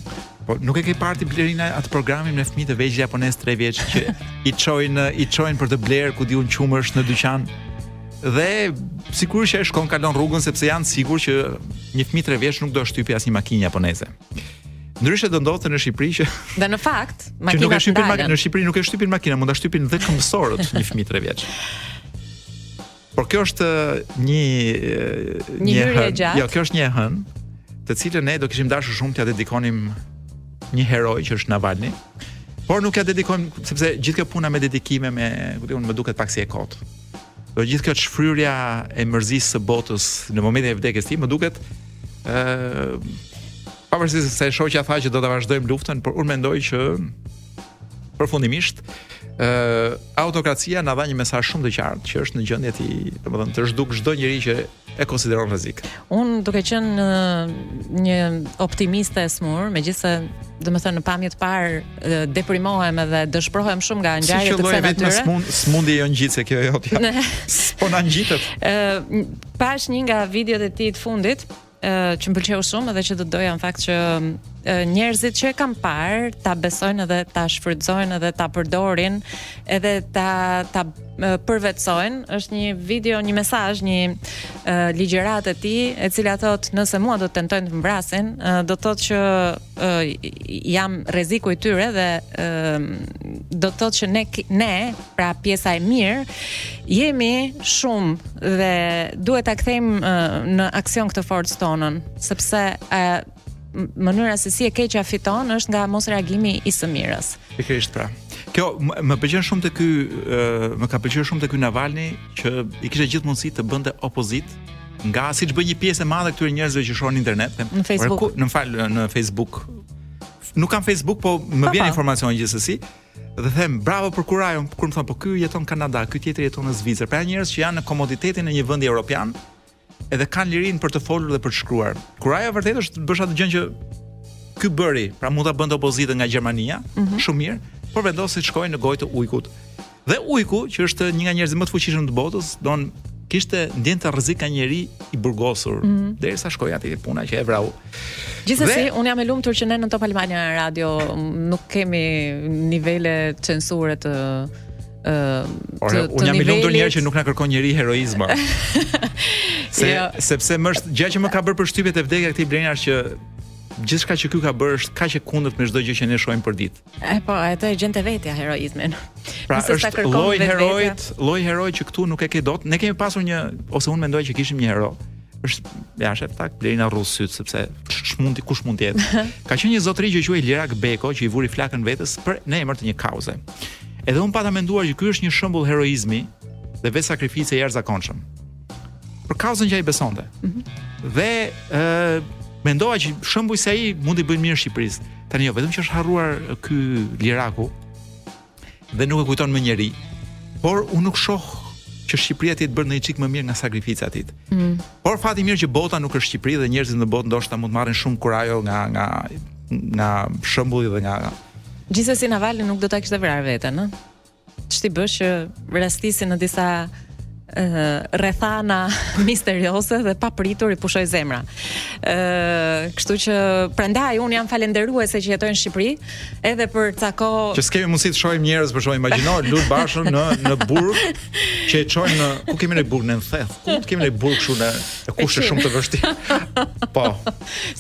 Po nuk e ke parë ti Blerina atë programin me fëmijë të vegjël japonez 3 vjeç që i çojnë i çojnë për të bler ku di unë qumësh në dyqan. Dhe sigurisht që ai shkon kalon rrugën sepse janë të sigurt që një fëmijë 3 vjeç nuk do shtypi asnjë makinë japoneze. Ndryshe do ndodhte në Shqipëri që Dhe në fakt, makina që nuk e shtypin makina, në Shqipëri nuk e shtypin makina, mund ta shtypin dhe këmbësorët një fëmijë 3 vjeç. Por kjo është një një hyrje e gjatë. Jo, kjo është një hën, të cilën ne do kishim dashur shumë t'ia dedikonim një heroj që është Navalny. Por nuk ja dedikojmë sepse gjithë kjo puna me dedikime me, ku di unë, më duket pak si e kot. Do gjithë kjo shfryrja e mërzisë së botës në momentin e vdekjes së tij, më duket ë pavarësisht se shoqja tha që do ta vazhdojmë luftën, por unë mendoj që përfundimisht ë uh, autokracia na dha një mesazh shumë të qartë që është në gjendje të, domethënë të zhduk çdo njeri që e konsideron rrezik. Unë duke qenë një optimiste e smur, megjithëse domethënë në pamje të parë deprimohem edhe dëshpërohem shumë nga ngjarjet e kësaj natyre. Si sëmund, sëmundje jo ngjitëse kjo e jotja. Po na ngjitet. Ë pash një nga videot e tij të fundit, që më pëlqeu shumë dhe që do doja në fakt që njerëzit që e kanë parë ta besojnë dhe ta shfrytëzojnë dhe ta përdorin edhe ta ta përvetësojnë është një video një mesazh një uh, ligjëratë e tij e cila thotë nëse mua do të tentojnë të më vrasin uh, do të thotë që uh, jam rreziku i tyre dhe uh, do të thotë që ne ne pra pjesa e mirë, jemi shumë dhe duhet ta kthejmë në aksion këtë forcë tonën, sepse e, mënyra se si e keqja fiton është nga mosreagimi i së mirës. Pikërisht pra. Kjo më pëlqen shumë te ky më ka pëlqyer shumë te ky Navalny që i kishte gjithë mundësi të bënte opozitë nga siç bën një pjesë e madhe këtyre njerëzve që shohin internet në Facebook. Më fal në Facebook. Nuk kam Facebook, po më vjen informacion gjithsesi. dhe them bravo për kurajon, kur më thonë po ky jeton në Kanada, ky tjetri jeton në Zvicër. Pra njerëz që janë në komoditetin e një vendi europian, edhe kanë lirinë për të folur dhe për të shkruar. Kuraja vërtet është të bësh atë gjë që ky bëri, pra mund ta bënte opozitën nga Gjermania, mm -hmm. shumë mirë, por vendosi të shkojë në gojë të ujkut. Dhe ujku, që është një nga njerëzit më të fuqishëm të botës, duket ndjente rrezik nga njeriu i burgosur mm -hmm. derisa shkoi aty te puna që e vrau. Gjithsesi, unë jam e lumtur që ne në Top Albania Radio nuk kemi nivele censure të Ore, unë jam i lumtur një herë që nuk na kërkon njeri heroizma. se jo. sepse më është gjë që më ka bërë përshtypje te vdekja e këtij Blenja është që gjithçka që ky ka bërë është kaq e kundërt me çdo gjë që ne shohim përditë. E po, e të e gjente vetja heroizmin. Pra Nëse është lloj heroi, lloj heroi që këtu nuk e ke dot. Ne kemi pasur një ose unë mendoj që kishim një hero. Është ja i shef tak Blenja hap sytë sepse s'e di kush mund të jetë. Ka qenë një zotëri që quhej Lirak Bejko që i vuri flakën vetes për në emër të një kauze. Edhe un pata menduar që ky është një shembull heroizmi dhe vetësakrifice i jashtëzakonshëm. për kauzën që ai besonte. Mm -hmm. Dhe ë mendova që shembuj si ai mund t'i bëjnë mirë Shqipërisë. Tani jo, vetëm që është harruar ky Liraku dhe nuk e kujton më njeri. Por unë nuk shoh që Shqipëria të jetë bërë ndonjë çikë më mirë nga sakrifica e tij. Mm. Por fat i mirë që bota nuk është Shqipëri dhe njerëzit në botë ndoshta mund të marrin shumë kurajo nga nga nga shembulli dhe nga Gjithsesi Navalny nuk do ta kishte vrarë veten, ëh. Ç't'i bësh që rastisi në disa rrethana misterioze dhe papritur i pushoi zemra. Ë, kështu që prandaj un jam falënderuese që jetoj në Shqipëri, edhe për ca kohë që s'kemi mundësi të shohim njerëz për shohim imagjino Lul Bashën në në burg që e çojnë në ku kemi ne burg në Theth. Ku kemi ne burg kështu në kushte shumë të vështira. Po.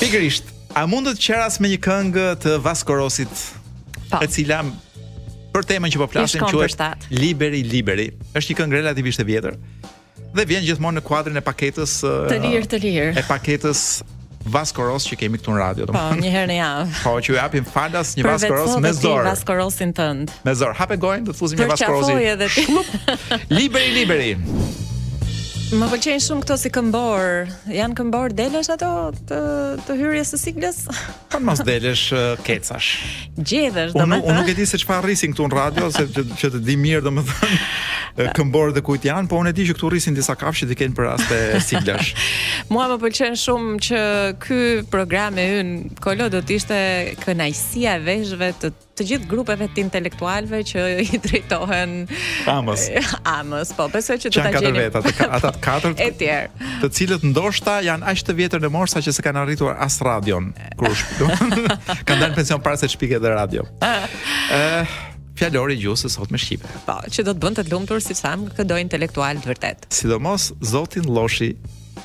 Pikërisht. A mund të të qeras me një këngë të Vasco Rossit, po. e cila për temën që po flasim quhet Liberi Liberi. Është një këngë relativisht e vjetër dhe vjen gjithmonë në kuadrin e paketës të lirë të lirë. E paketës Vasco Ross që kemi këtu në radio, po, domethënë. Po, një herë në javë. Po, që ju japim falas një Vasco Ross me zor. Për Vasco Rossin tënd. Me zor. Hape gojën, do të fusim një Vasco Rossi. Për edhe ti. Liberi, liberi. Më pëlqejnë shumë këto si këmborë. Janë këmborë delesh ato të, të hyrjes së siglës? Po mos delesh kecash. Gjedhesh, domethënë. Unë nuk e di se çfarë rrisin këtu në radio, se që, që të di mirë, domethënë, këmborët e kujt janë, po unë e di që këtu rrisin disa kafshë që kanë për raste siglash. Mua më pëlqen shumë që ky programi ynë Kolo do të ishte kënaqësia e veshëve të të gjithë grupeve të intelektualëve që i drejtohen AMA-s. AMA-s, po, besoj që do ta gjeni. Janë katër veta, ata të katërt. Etj. Të cilët ndoshta janë aq të vjetër në moshë sa që s'e kanë arritur as radion kur u shpik. Kanë dalë pension para se të shpikej dhe radio. Ëh, fjalori i gjuhës së sotme shqipe. Po, që do të bënte të lumtur si s'ka më këdo intelektual të vërtetë. Sidomos zotin Lloshi,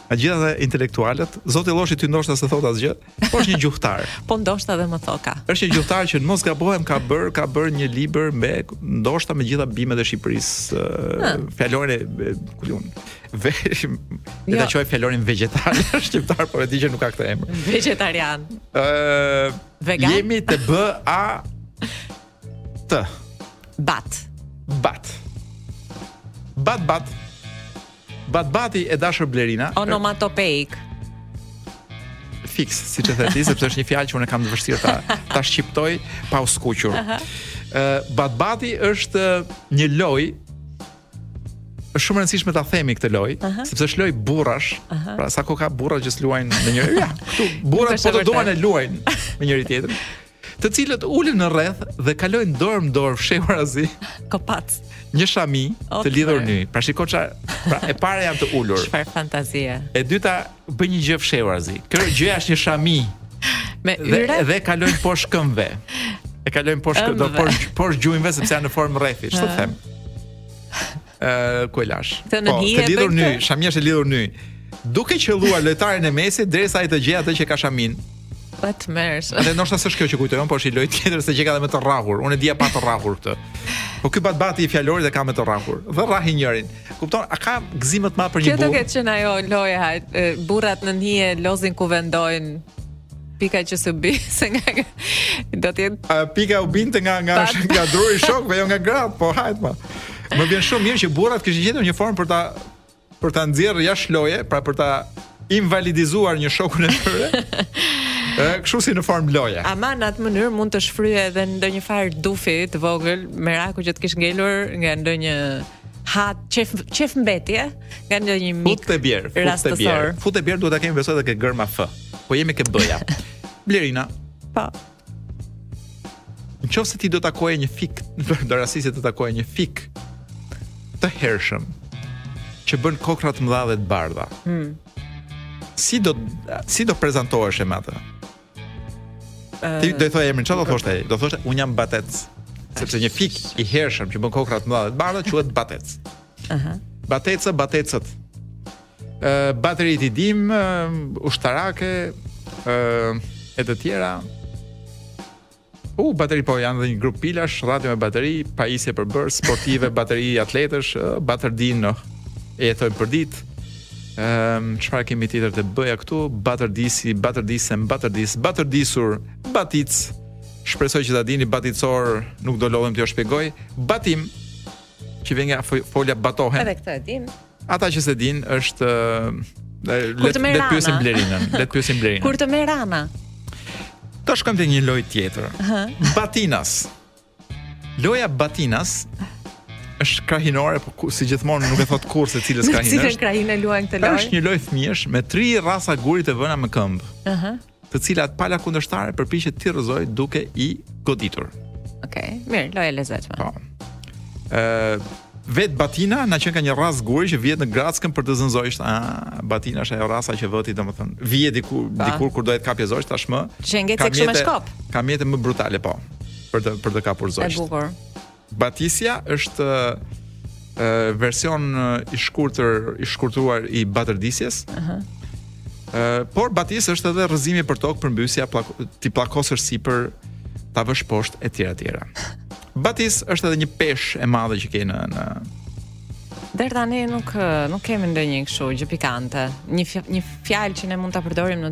A gjitha dhe intelektualet, zoti Lloshi ty ndoshta s'të thotë asgjë. Po është një gjuhëtar. po ndoshta edhe më thoka. Është një gjuhëtar që në mos gabohem ka bërë, ka bërë një libër me ndoshta me gjitha bimët e Shqipërisë, fjalorin e kulun. Vesh, jo. ta quaj fjalorin vegjetal, shqiptar, por e di që nuk ka këtë emër. Vegetarian. Ë, uh, vegan. Jemi te B A T. Bat. Bat. Bat bat. Bat bati e dashur Blerina. Onomatopeik. Fiks, siç e the ti, sepse është një fjalë që unë kam të vështirë ta ta shqiptoj pa u skuqur. Ë bat bati është një lojë është shumë e rëndësishme ta themi këtë lojë, uh -huh. sepse është lojë burrash. Uh -huh. Pra sa kohë ka burra që s'luajnë me njëri. Ja, këtu burrat po të duan e luajnë me njëri tjetrin. Të cilët ulen në rreth dhe kalojnë dorë në dorë fshehurazi. Kopaç. Një shami të lidhur nyjë. Pra shiko ça, pra e para janë të ulur. Çfarë fantazie. E dyta bëjnë një gjë fshehurazi. Kjo gjëja është një shami. Me nyje dhe, dhe kalojnë poshtë këmbëve. E kalojnë poshtë këmbëve, poshtë poshtë gjunjëve sepse janë në formë rrethi. Çfarë them? Ëh, ku e lashë? Të në po, të lidhur nyjë, shamia është e lidhur nyjë. Duke qëlluar lojtarin e mesit derisa ai të gjejë atë që ka shaminë. Pa të mërës. Edhe ndoshta s'është kjo që kujtojmë, po është një lojë tjetër seç ka dhe me të rrahur. Unë e dija pa të rrahur këtë. Po ky bat bati i fjalorit e ka me të rrahur. Dhe rrahin njërin. Kupton, a ka gëzim më të madh për një burrë? Kjo të këtë që ajo lojë, burrat në një lozin ku vendojnë Pika që s'bi, se nga nga... Do të jetë... Uh, pika u binte nga, nga, nga, nga druri shok, dhe jo nga gratë, po hajt, po. Më vjen shumë mirë që burrat kishin gjetur një formë për ta për ta nxjerrë jashtë loje, pra për ta invalidizuar një shokun e tyre. Ë, kështu si në formë loje. Ama në atë mënyrë mund të shfryje edhe ndonjë farë dufi të vogël, meraku që të kish ngelur nga ndonjë Ha, qejf qejfmbetje nga ndonjë mik. Fut te bjer, fut te bjer. Fut te bjer duhet ta kemi besoj edhe te gërma F. Po jemi ke B-ja. Blerina. Po. Në qofë se ti do të takoje një fik, do rastiste të takoje një fik të hershëm, që bën kokrra të mëdha dhe të bardha. Hmm. Si do si do prezantoheshe me atë? Ti do thoje emrin, çfarë do thoshte ai? Do thoshte unë jam batec. Sepse një fik i hershëm që bën kokrra të mëdha të bardha quhet batec. Aha. Bateca, batecët. Ë bateritë i dim, ushtarake, ë e të tjera. Uh, bateri po janë dhe një grup pilash, radio me bateri, pajisje e përbërë, sportive, bateri atletësh, uh, batërdinë, oh, e jetoj përditë. Ehm, um, çfarë kemi tjetër te B-ja këtu? Batërdisi, batërdisem, batërdis, batërdisur, baticë. Shpresoj që ta dini baticor, nuk do lodhem t'ju shpjegoj. Batim. që vjen nga folja batohem. Edhe këtë e dinë. Ata që s'e dinë është le të pyesin Blerinën, le të pyesin Blerinën. Kur të merr Rana. Ta shkojmë te një lojë tjetër. Batinas. Loja Batinas është krahinore, po si gjithmonë nuk e thotë kurrë se cilës krahine. Cilën krahinë luajnë këtë lojë? Është një lojë fëmijësh me tri rrasa guri të vëna me këmbë. Ëh. të cilat pala kundërshtare përpiqet t'i rrëzojë duke i goditur. Okej, okay, mirë, lojë e lezetshme. Po. Ë vetë batina na qenka një rrasë guri që vihet në grackën për të zënë zogjtë. Ah, Batina është ajo rrasa që vë ti, domethënë, vije diku pa. dikur kur do të kapje zogjtë tashmë. Që ngjet tek shumë shkop. Ka mjete më brutale po për të për të kapur zogjtë. Është bukur. Batisja është uh, version i shkurtër i shkurtuar i batërdisjes. Ëh. Uh -huh. uh, por batisë është edhe rrëzimi për tokë përmbysja plak t'i plakosësh sipër ta vësh poshtë etj etj. Batisë është edhe një peshë e madhe që ke në në deri tani nuk, nuk kemi ndonjë një kështu, gjë pikante. Një, një fjalë që ne mund ta përdorim në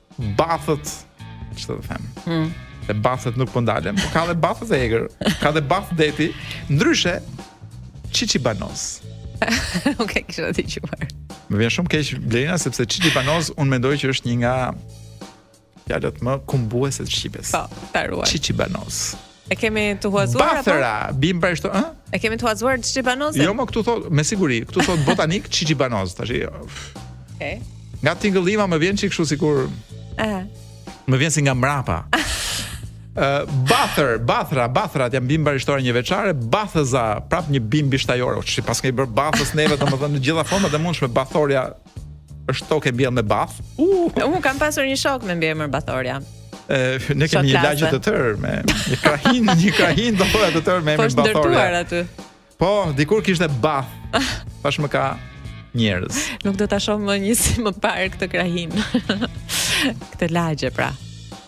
Bathët, çfarë të them? Hmm. Te bathët nuk po ndalem, po ka dhe bathët e egër, ka dhe bathë deti. Ndryshe, çiçibanoz. Okej, okay, e kisha dëgjuar. Më vjen shumë keq Blerina sepse çiçibanoz unë mendoj që është një nga fjalët më kumbuese të shqipes. Po, ta ruaj. Çiçibanoz. E kemi të huazuar apo? Bathra, bimë pra ishte, ë? E kemi të huazuar Çiçi Banozin? Jo, më këtu thotë, me siguri, këtu thotë botanikë Çiçi Banoz tash. Jo. Okej. Nga tingëllima më vjen çik kështu sikur Ë. më vjen si nga mrapa. Ë bathër, bathra, bathra, janë bimë barishtore njëvjeçare, bathëza, prap një bimë bishtajore. O ç'i paskemi bërë bathës neve, domethënë në gjitha format e mundshme bathorja Është tokë e mbjellë me bathë. Uh, unë kam pasur një shok me mbiemër Bathorja ne kemi një lagje të tërë me një krahin, një krahin do të tërë me emrin Bathorja. Po ndërtuar aty. Po, dikur kishte bathë. Tashmë ka njerëz. Nuk do ta shoh më një si më parë këtë krahin. këtë lagje pra.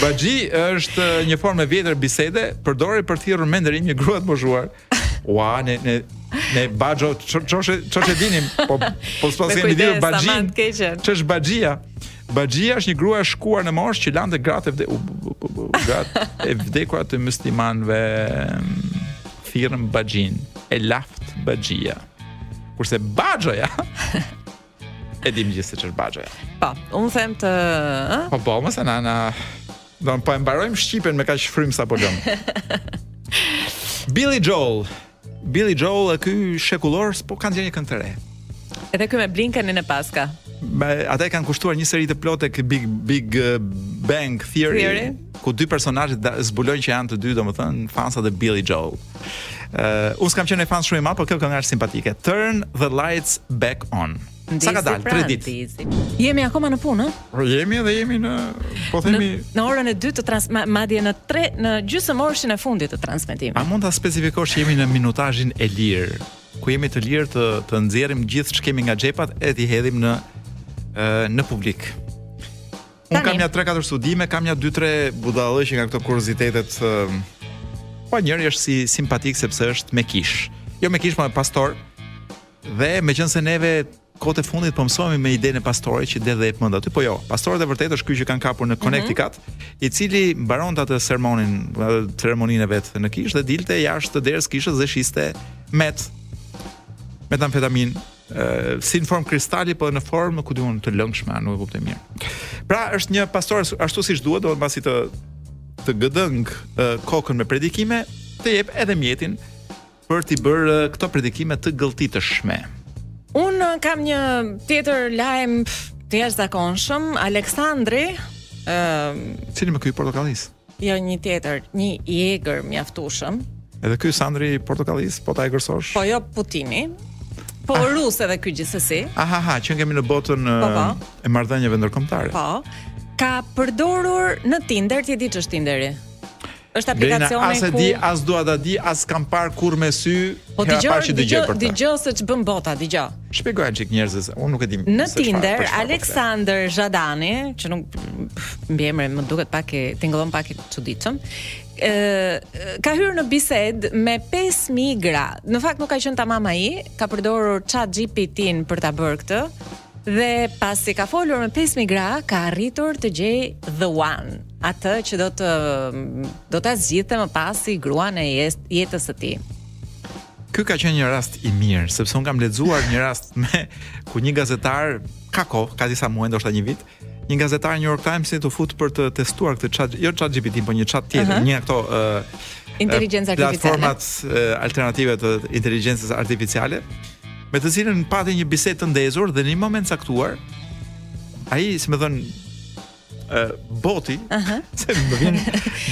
Baxhi është një formë e vjetër bisede, përdorej për të thirrur me nderim një grua të moshuar. Ua, ne ne ne baxho çoshe çoshe dinim, po po s'e dinim baxhin. Ç'është baxhia? Baxhia është një grua e shkuar në moshë që lante gratë e vdekur, gratë e vdekura të myslimanëve thirrëm baxhin, e laftë baxhia. Kurse baxhoja E dimë gjithë se ç'është baxhoja. Po, unë them të, ë? Po po, mos e na na. Do po e mbarojmë shqipen me kaq frymë sa po lëmë. Billy Joel. Billy Joel e ky shekullor po ka dhënë një këngë të re. Edhe ky me Blinkenin e paska. Me, ata e kanë kushtuar një seri të plotë tek Big Big uh, Bang Theory, Theory, ku dy personazhet zbulojnë që janë të dy, domethënë fansat e Billy Joel. Uh, unë s'kam qenë fan shumë i madh, por kjo këngë është simpatike. Turn the lights back on. Sa ka dalë? 3 ditë. Jemi akoma në punë, ëh? Po jemi dhe jemi në, po themi në, në orën e dytë të trans madje në 3 në gjysmorëshin e fundit të transmetimit. A mund ta specifikosh jemi në minutazhin e lirë, ku jemi të lirë të të nxjerrim gjithçkemi nga xhepat e t'i hedhim në në publik. Unë kam ja 3-4 studime, kam ja 2-3 budallëqe nga këto kuriozitetet po njëri është si simpatik sepse është me kishë. Jo me kishë, por me pastor. Dhe meqenëse neve kohët e fundit po mësohemi me idenë e pastorit që dhe dhe e përmenda aty, po jo. Pastor i vërtetë është ky që kanë kapur në mhm. Connecticut, mm -hmm. i cili mbaronte atë sermonin, ceremoninë e vet në kishë dhe dilte jashtë te dera e kishës dhe shiste met metamfetamin si në formë kristali, po dhe në formë, ku di unë, të lëngshme, nuk e kuptoj mirë. Pra, është një pastor ashtu siç duhet, domethënë pasi të të gëdëng kokën me predikime, të jep edhe mjetin për t'i bërë këto predikime të gëlltitshme. Unë kam një tjetër lajm të jashtëzakonshëm, Aleksandri, ë, uh, cili me ky portokallis? Jo një tjetër, një i egër mjaftueshëm. Edhe ky Sandri i Portokallisë, po ta egërsosh? Po jo Putini. Po ah. rus edhe ky gjithsesi. Aha, aha, që kemi në botën po, po. Eh, e marrëdhënieve ndërkombëtare. Po. Ka përdorur në Tinder, ti e di ç'është Tinderi? Është aplikacioni ku As e di, as dua ta di, as kam parë kurrë me sy, Po Hera dëgjoj, parë që dëgjoj dëgjoj për të. dëgjoj se ç'bën bota, dëgjoj. Shpjegoja një çik njerëzve se unë nuk e di. Në se çfarë- Tinder, për çfarë po flet. Aleksandër Zhadani, që nuk pff, mbiemri më duket pak e tingëllon pak i çuditshëm, ë ka hyrë në bisedë me 5000 gra. Në fakt nuk ka qenë tamam ai, ka përdorur ChatGPT-n për ta bërë këtë. Dhe pasi ka folur me pesë mijë gra, ka arritur të gjejë the one, atë që do të do ta zgjidhte më pas si gruan e jetës së tij. Ky ka qenë një rast i mirë, sepse unë kam lexuar një rast me ku një gazetar ka kohë, ka disa muaj, ndoshta një vit, një gazetar i New York Times-it u fut për të testuar këtë chat, jo ChatGPT, por një chat tjetër, uh -huh. një ato uh, inteligjencë artificiale. Platformat uh, alternative të inteligjencës artificiale me të cilën pati një bisedë të ndezur dhe në një moment të caktuar ai, si i thonë, ë boti, ëh, uh -huh. se më vjen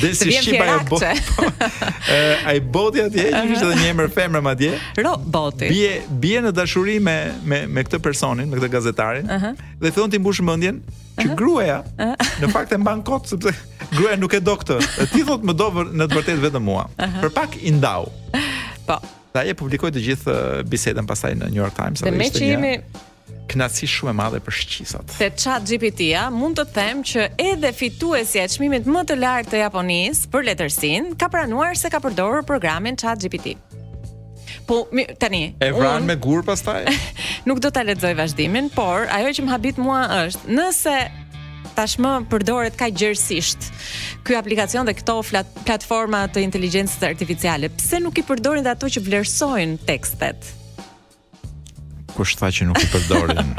del si shqipa e boti. Ëh, ai boti atje uh -huh. kishte edhe një emër femre madje. Roboti. Bie bie në dashuri me me me këtë personin, me këtë gazetarin. Ëh. Uh -huh. Dhe fillon t'i mbushë mendjen që uh -huh. gruaja uh -huh. në fakt e mban kot sepse gruaja nuk e do këtë. Ti, thotë, më do në të vërtetë vetëm mua. Uh -huh. Për pak i ndau. Po. Dhe ai e publikoi të gjithë bisedën pastaj në New York Times dhe ishte një meqë jemi... kënaqësi shumë e madhe për shqisat. Te ChatGPT-ja mund të them që edhe fituesja e çmimit më të lartë të Japonisë për letërsinë ka pranuar se ka përdorur programin ChatGPT. Po tani. E vranë unë... me gurë pastaj. nuk do ta lexoj vazhdimin, por ajo që më habit mua është, nëse tashmë përdoret kaq gjerësisht ky aplikacion dhe këto platforma të inteligjencës artificiale. Pse nuk i përdorin dhe ato që vlerësojnë tekstet? Kush tha që nuk i përdorin?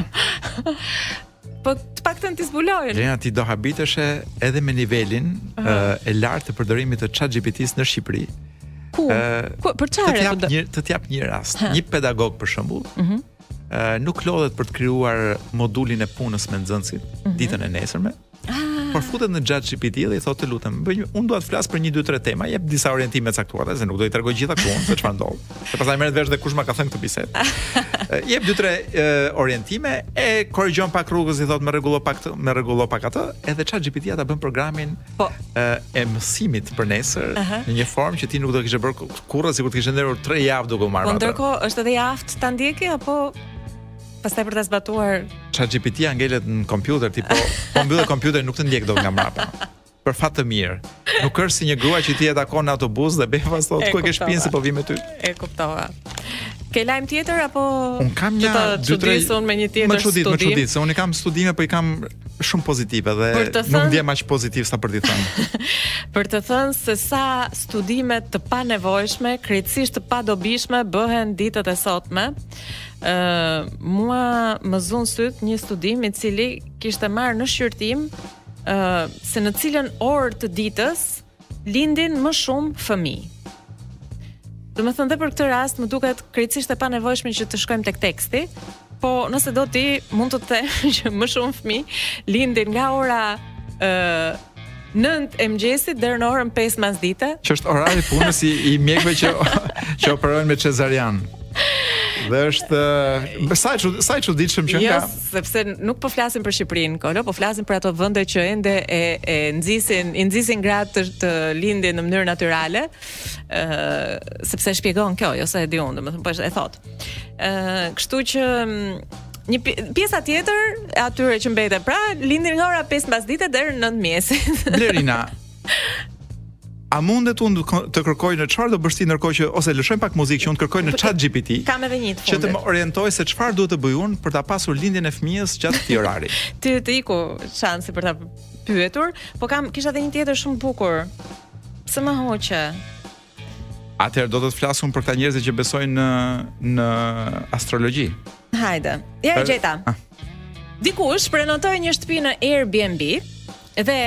po të paktën t'i zbulojnë. Lena ti do habiteshe edhe me nivelin uh -huh. uh, e lartë të përdorimit të ChatGPT-së në Shqipëri. Ku? Uh, Ku për çfarë? Të të jap një rast. Ha. Një pedagog për shembull, uh mhm. -huh nuk lodhet për të krijuar modulin e punës me nxënësit mm -hmm. ditën e nesërme. Ah. Por futet në ChatGPT dhe i thotë të lutem, bëj një, unë dua të flas për një dy tre tema, jep disa orientime të caktuara, se nuk do i tregoj të gjitha këtu se çfarë ndodh. Se pastaj merret vesh dhe kush ma ka thënë këtë bisedë. jep dy tre orientime e korrigjon pak rrugës i thotë më rregullo pak këtë, më rregullo pak atë, edhe ChatGPT-ja ta bën programin Po. E, e mësimit për nesër uh -huh. në një formë që ti nuk do ta kishe bërë kurrë sikur të kishe ndenjur 3 javë duke u marrë. Po ndërkohë është edhe i aftë ta ndjekë apo pastaj për ta zbatuar ChatGPT-ja ngelet në kompjuter tipo, po mbyll kompjuterin nuk të ndjek dot nga mbrapa. Për fat të mirë. Nuk është si një grua që ti e takon në autobus dhe befas thotë ku e ke shpinë se po vi me ty. E kuptova. Ke lajm tjetër apo Unë kam një dy tre unë me një tjetër studim. Më çudit, më çudit, se unë i kam studime, po i kam shumë pozitive dhe thën... nuk ndihem aq pozitiv sa për të thënë. për të thënë se sa studime të panevojshme, krejtësisht të padobishme bëhen ditët e sotme. Ë, uh, mua më zunë sytë një studim i cili kishte marrë në shqyrtim ë uh, se në cilën orë të ditës lindin më shumë fëmijë. Domethënë dhe për këtë rast më duket krejtësisht e panevojshme që të shkojmë tek teksti, po nëse do ti mund të të them që më shumë fëmijë lindin nga ora ë uh, 9 e mëngjesit deri në orën 5 masdite. Që është orari i punës i, i mjekëve që që operojnë me cezarian. Dhe është sa çu sa e çuditshme që jo, nga sepse nuk po flasim për Shqipërinë, Kolo, po flasim për ato vende që ende e e nxisin, i nxisin gratë të, të lindin në mënyrë natyrale, ë uh, sepse e shpjegon kjo, jo se e di unë, domethënë po e thotë. ë uh, kështu që mm, një pjesa tjetër e atyre që mbeten, pra lindin nga ora 5 mbasdite deri në 9 mëngjesit. Blerina, A mundet unë të kërkoj në çfarë do bësh ti ndërkohë që ose lëshojmë pak muzikë që unë të kërkoj në ChatGPT. Kam edhe një të Që të më orientojë se çfarë duhet të bëj unë për ta pasur lindjen e fëmijës gjatë këtij orari. Ty të iku shansi për ta pyetur, po kam kisha edhe një tjetër shumë të bukur. Pse më hoqe? Atëherë do të të flas unë për këta njerëz që besojnë në në astrologji. Hajde. Ja e gjeta. Ah. Dikush prenotoi një shtëpi në Airbnb dhe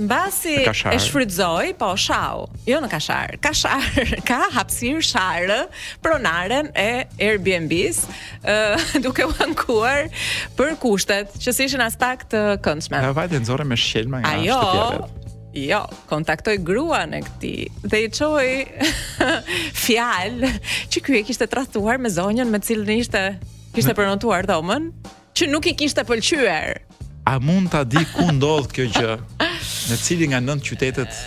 mbasi e shfrytëzoi, po shau, jo në Kashar, Kashar, ka hapësirë, shau pronaren e Airbnb-s, uh, duke u ankuar për kushtet që s'ishin aspak të këndshme. Ja vajte nxore me shqelma nga shtëpia vet. Jo, kontaktoi gruan e këtij dhe i çoi fjalë që ky e kishte tradhtuar me zonjën me të cilën ishte kishte me... prenotuar dhomën që nuk i kishte pëlqyer. A mund ta di ku ndodh kjo gjë? Në cilin nga nëntë qytetet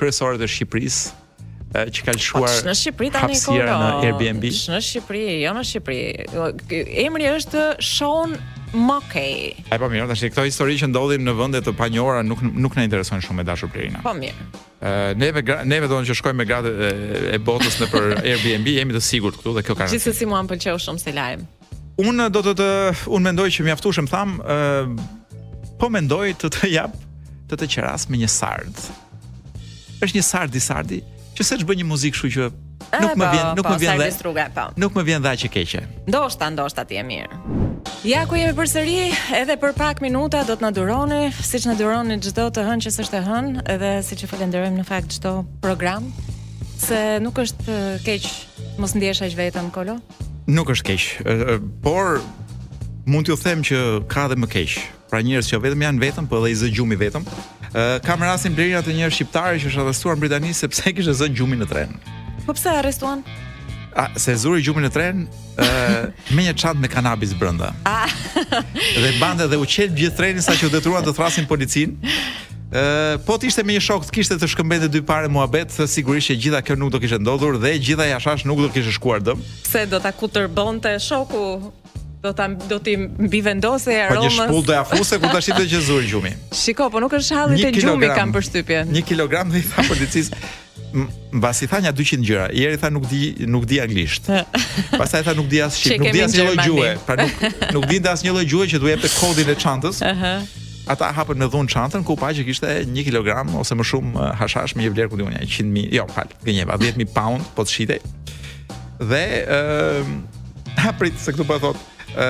kryesore të Shqipërisë? që ka lëshuar po, në Shqipëri tani hapësira në Airbnb. Në Shqipëri, jo në Shqipëri. Emri është Sean Mokey. Ai po mirë, tash këto histori që ndodhin në vende të panjohura nuk nuk na interesojnë shumë e dashur Blerina. Po mirë. Ë neve neve donë që shkojmë me gratë e, e botës nëpër Airbnb, jemi të sigurt këtu dhe kjo ka. Gjithsesi mua më pëlqeu shumë si lajm. Unë do të të unë mendoj që mjaftueshëm thamë, ë uh, po mendoj të të jap të të qeras me një sard. Është një sard i sardi, që seç bën një muzikë kështu që nuk më vjen, nuk më vjen dhe. Struga, po. Nuk më vjen dhe aq e keqe. Ndoshta, ndoshta ti e mirë. Ja ku jemi përsëri, edhe për pak minuta do të na duroni, siç na duroni çdo të hënë që s'është e hënë, edhe siç e falenderojmë në fakt çdo program se nuk është keq mos ndihesh aq vetëm kolo. Nuk është keq, por mund t'ju them që ka dhe më keq. Pra njerëz që vetëm janë vetëm, po edhe i zë gjumi vetëm. Ë kam rastin Blerina të një shqiptari që është arrestuar në Britani sepse e kishte zënë gjumi në tren. Po pse e arrestuan? A, se e zuri gjumi në tren ë me një çantë me kanabis brenda. Ah. dhe bande dhe u qelb gjithë treni saqë u detyruan të thërrasin policin. Ëh, po të ishte me një shok të kishte të shkëmbente dy pare muhabet, se sigurisht që gjitha kjo nuk do kishte ndodhur dhe gjitha ajo hashash nuk do kishte shkuar dëm. Pse do ta kutërbonte shoku? Do ta do t'i mbivendosej aromës. Po një shpullë do ia fuste kur ta shihte që e zuri gjumi. Shiko, po nuk është halli te gjumi kam përshtypjen. 1 kilogram dhe i tha policisë, mbasi tha nja 200 gjëra. I heri tha nuk di nuk di anglisht. Pastaj tha nuk di as shqip, nuk di as një lloj gjuhe, pra nuk nuk di as një lloj gjuhe që duhet te kodi e çantës. Aha. Ata hapën me dhun çantën ku pa që kishte 1 kg ose më shumë eh, hashash me një vlerë ku di unë nja 100 mijë, jo, fal, gënjeva, 10 mijë pound po të shitej. Dhe ë a prit se këtu po e thotë ë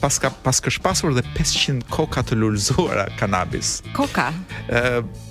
pas ka pas kësh pasur dhe 500 koka të lulëzuara kanabis. Koka. Ë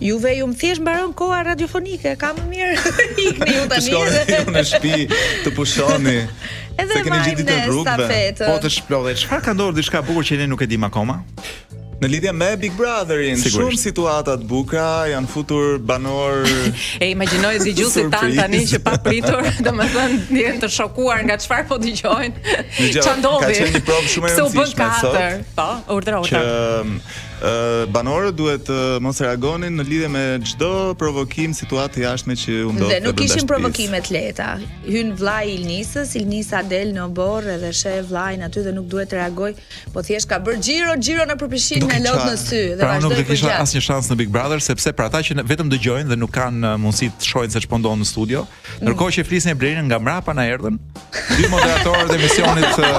Juve ju thjesht mbaron koha radiofonike, kështu më mirë ikni ju tani. Shkoni ju në shtëpi të pushoni. Edhe keni gjithë ditën rrugëve. Po të shplodheni, çfarë ka ndodhur diçka bukur që ne nuk e dimë akoma? Në lidhje me Big Brotherin, shumë situata të bukura janë futur banorë. i imagjinoj dëgjuesit tanë tani që papritur, domethënë janë të shokuar nga çfarë po dëgjojnë. Ça ndodhi. Ka qenë një provë shumë e rëndësishme sot. Po, urdhëro. Që banorët duhet të mos reagonin në lidhje me çdo provokim situatë të jashtme që u ndodh. Dhe nuk ishin provokime të lehta. Hyn vllai i Ilnisës, Ilnisa del në oborr edhe sheh vllain aty dhe nuk duhet të reagoj, po thjesht ka bërë xhiro, xhiro nëpër pishinë me lot në sy dhe pra, nuk do kisha asnjë shans në Big Brother sepse për ata që vetëm dëgjojnë dhe nuk kanë uh, mundësi të shohin se ç'po ndodh në studio, Ndërkohë që fliste Blerina nga mbrapa na erdhën dy moderatorët e emisionit që,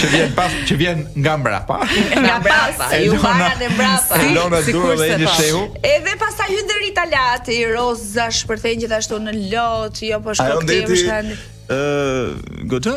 që vjen pas që vjen nga mbrapa. Nga pas, ju Elona- para dhe mbrapa. Elona Si- Duro dhe sikurse Edi thosh. Shehu. Edhe pastaj hyn dhe Rita Lati, Roza shpërthen gjithashtu në lot, jo po shko jo këtej, po ndeti shko ë goxha.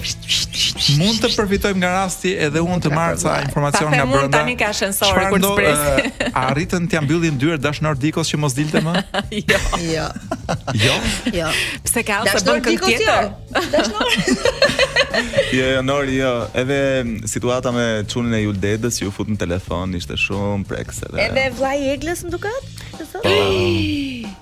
Mund të përfitojmë nga rasti edhe unë të marr ca informacion nga brenda. Mund tani ka ashensor kur të pres. A arritën t'ja mbyllin dyert Dashnor Dikos që mos dilte më? Jo. Jo. Jo. Jo. Pse ka të bën kë tjetër? Jo. Dash... Jo, jo, Nor, jo. Edhe situata me çunin e Jul Dedës që u fut në telefon ishte shumë prekse. Edhe vllai Eglës më duket? Po.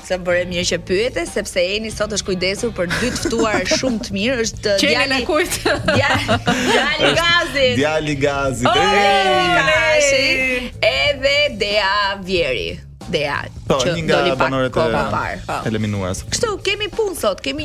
Sa bëre mirë që pyete, sepse Eni sot është kujdesur për dy të ftuar shumë të mirë, është djali i kujt? Djali i Gazit. Djali i Gazit. Oh, Eni Kalashi. Edhe Dea Vjeri. Dea. Po, një nga banorët e eliminuar. Kështu kemi punë sot, kemi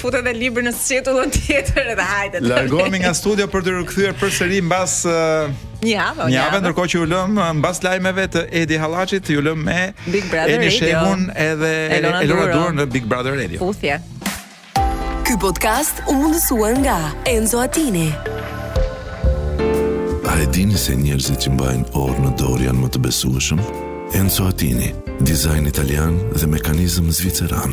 Fut edhe librin në sqetullën tjetër edhe hajde. Largohemi nga studio për t'u rikthyer përsëri mbas uh, një javë. Një javë ndërkohë që ju lëm uh, mbas lajmeve të Edi Hallaçit, ju lëm me Big Brother Eni Shehun edhe Elona Duron në Big Brother Radio. Futhje. Ky podcast u mundësua nga Enzo Attini. A e dini se njerëzit që mbajnë orë në dorë janë më të besueshëm? Enzo Attini, dizajn italian dhe mekanizëm zviceran.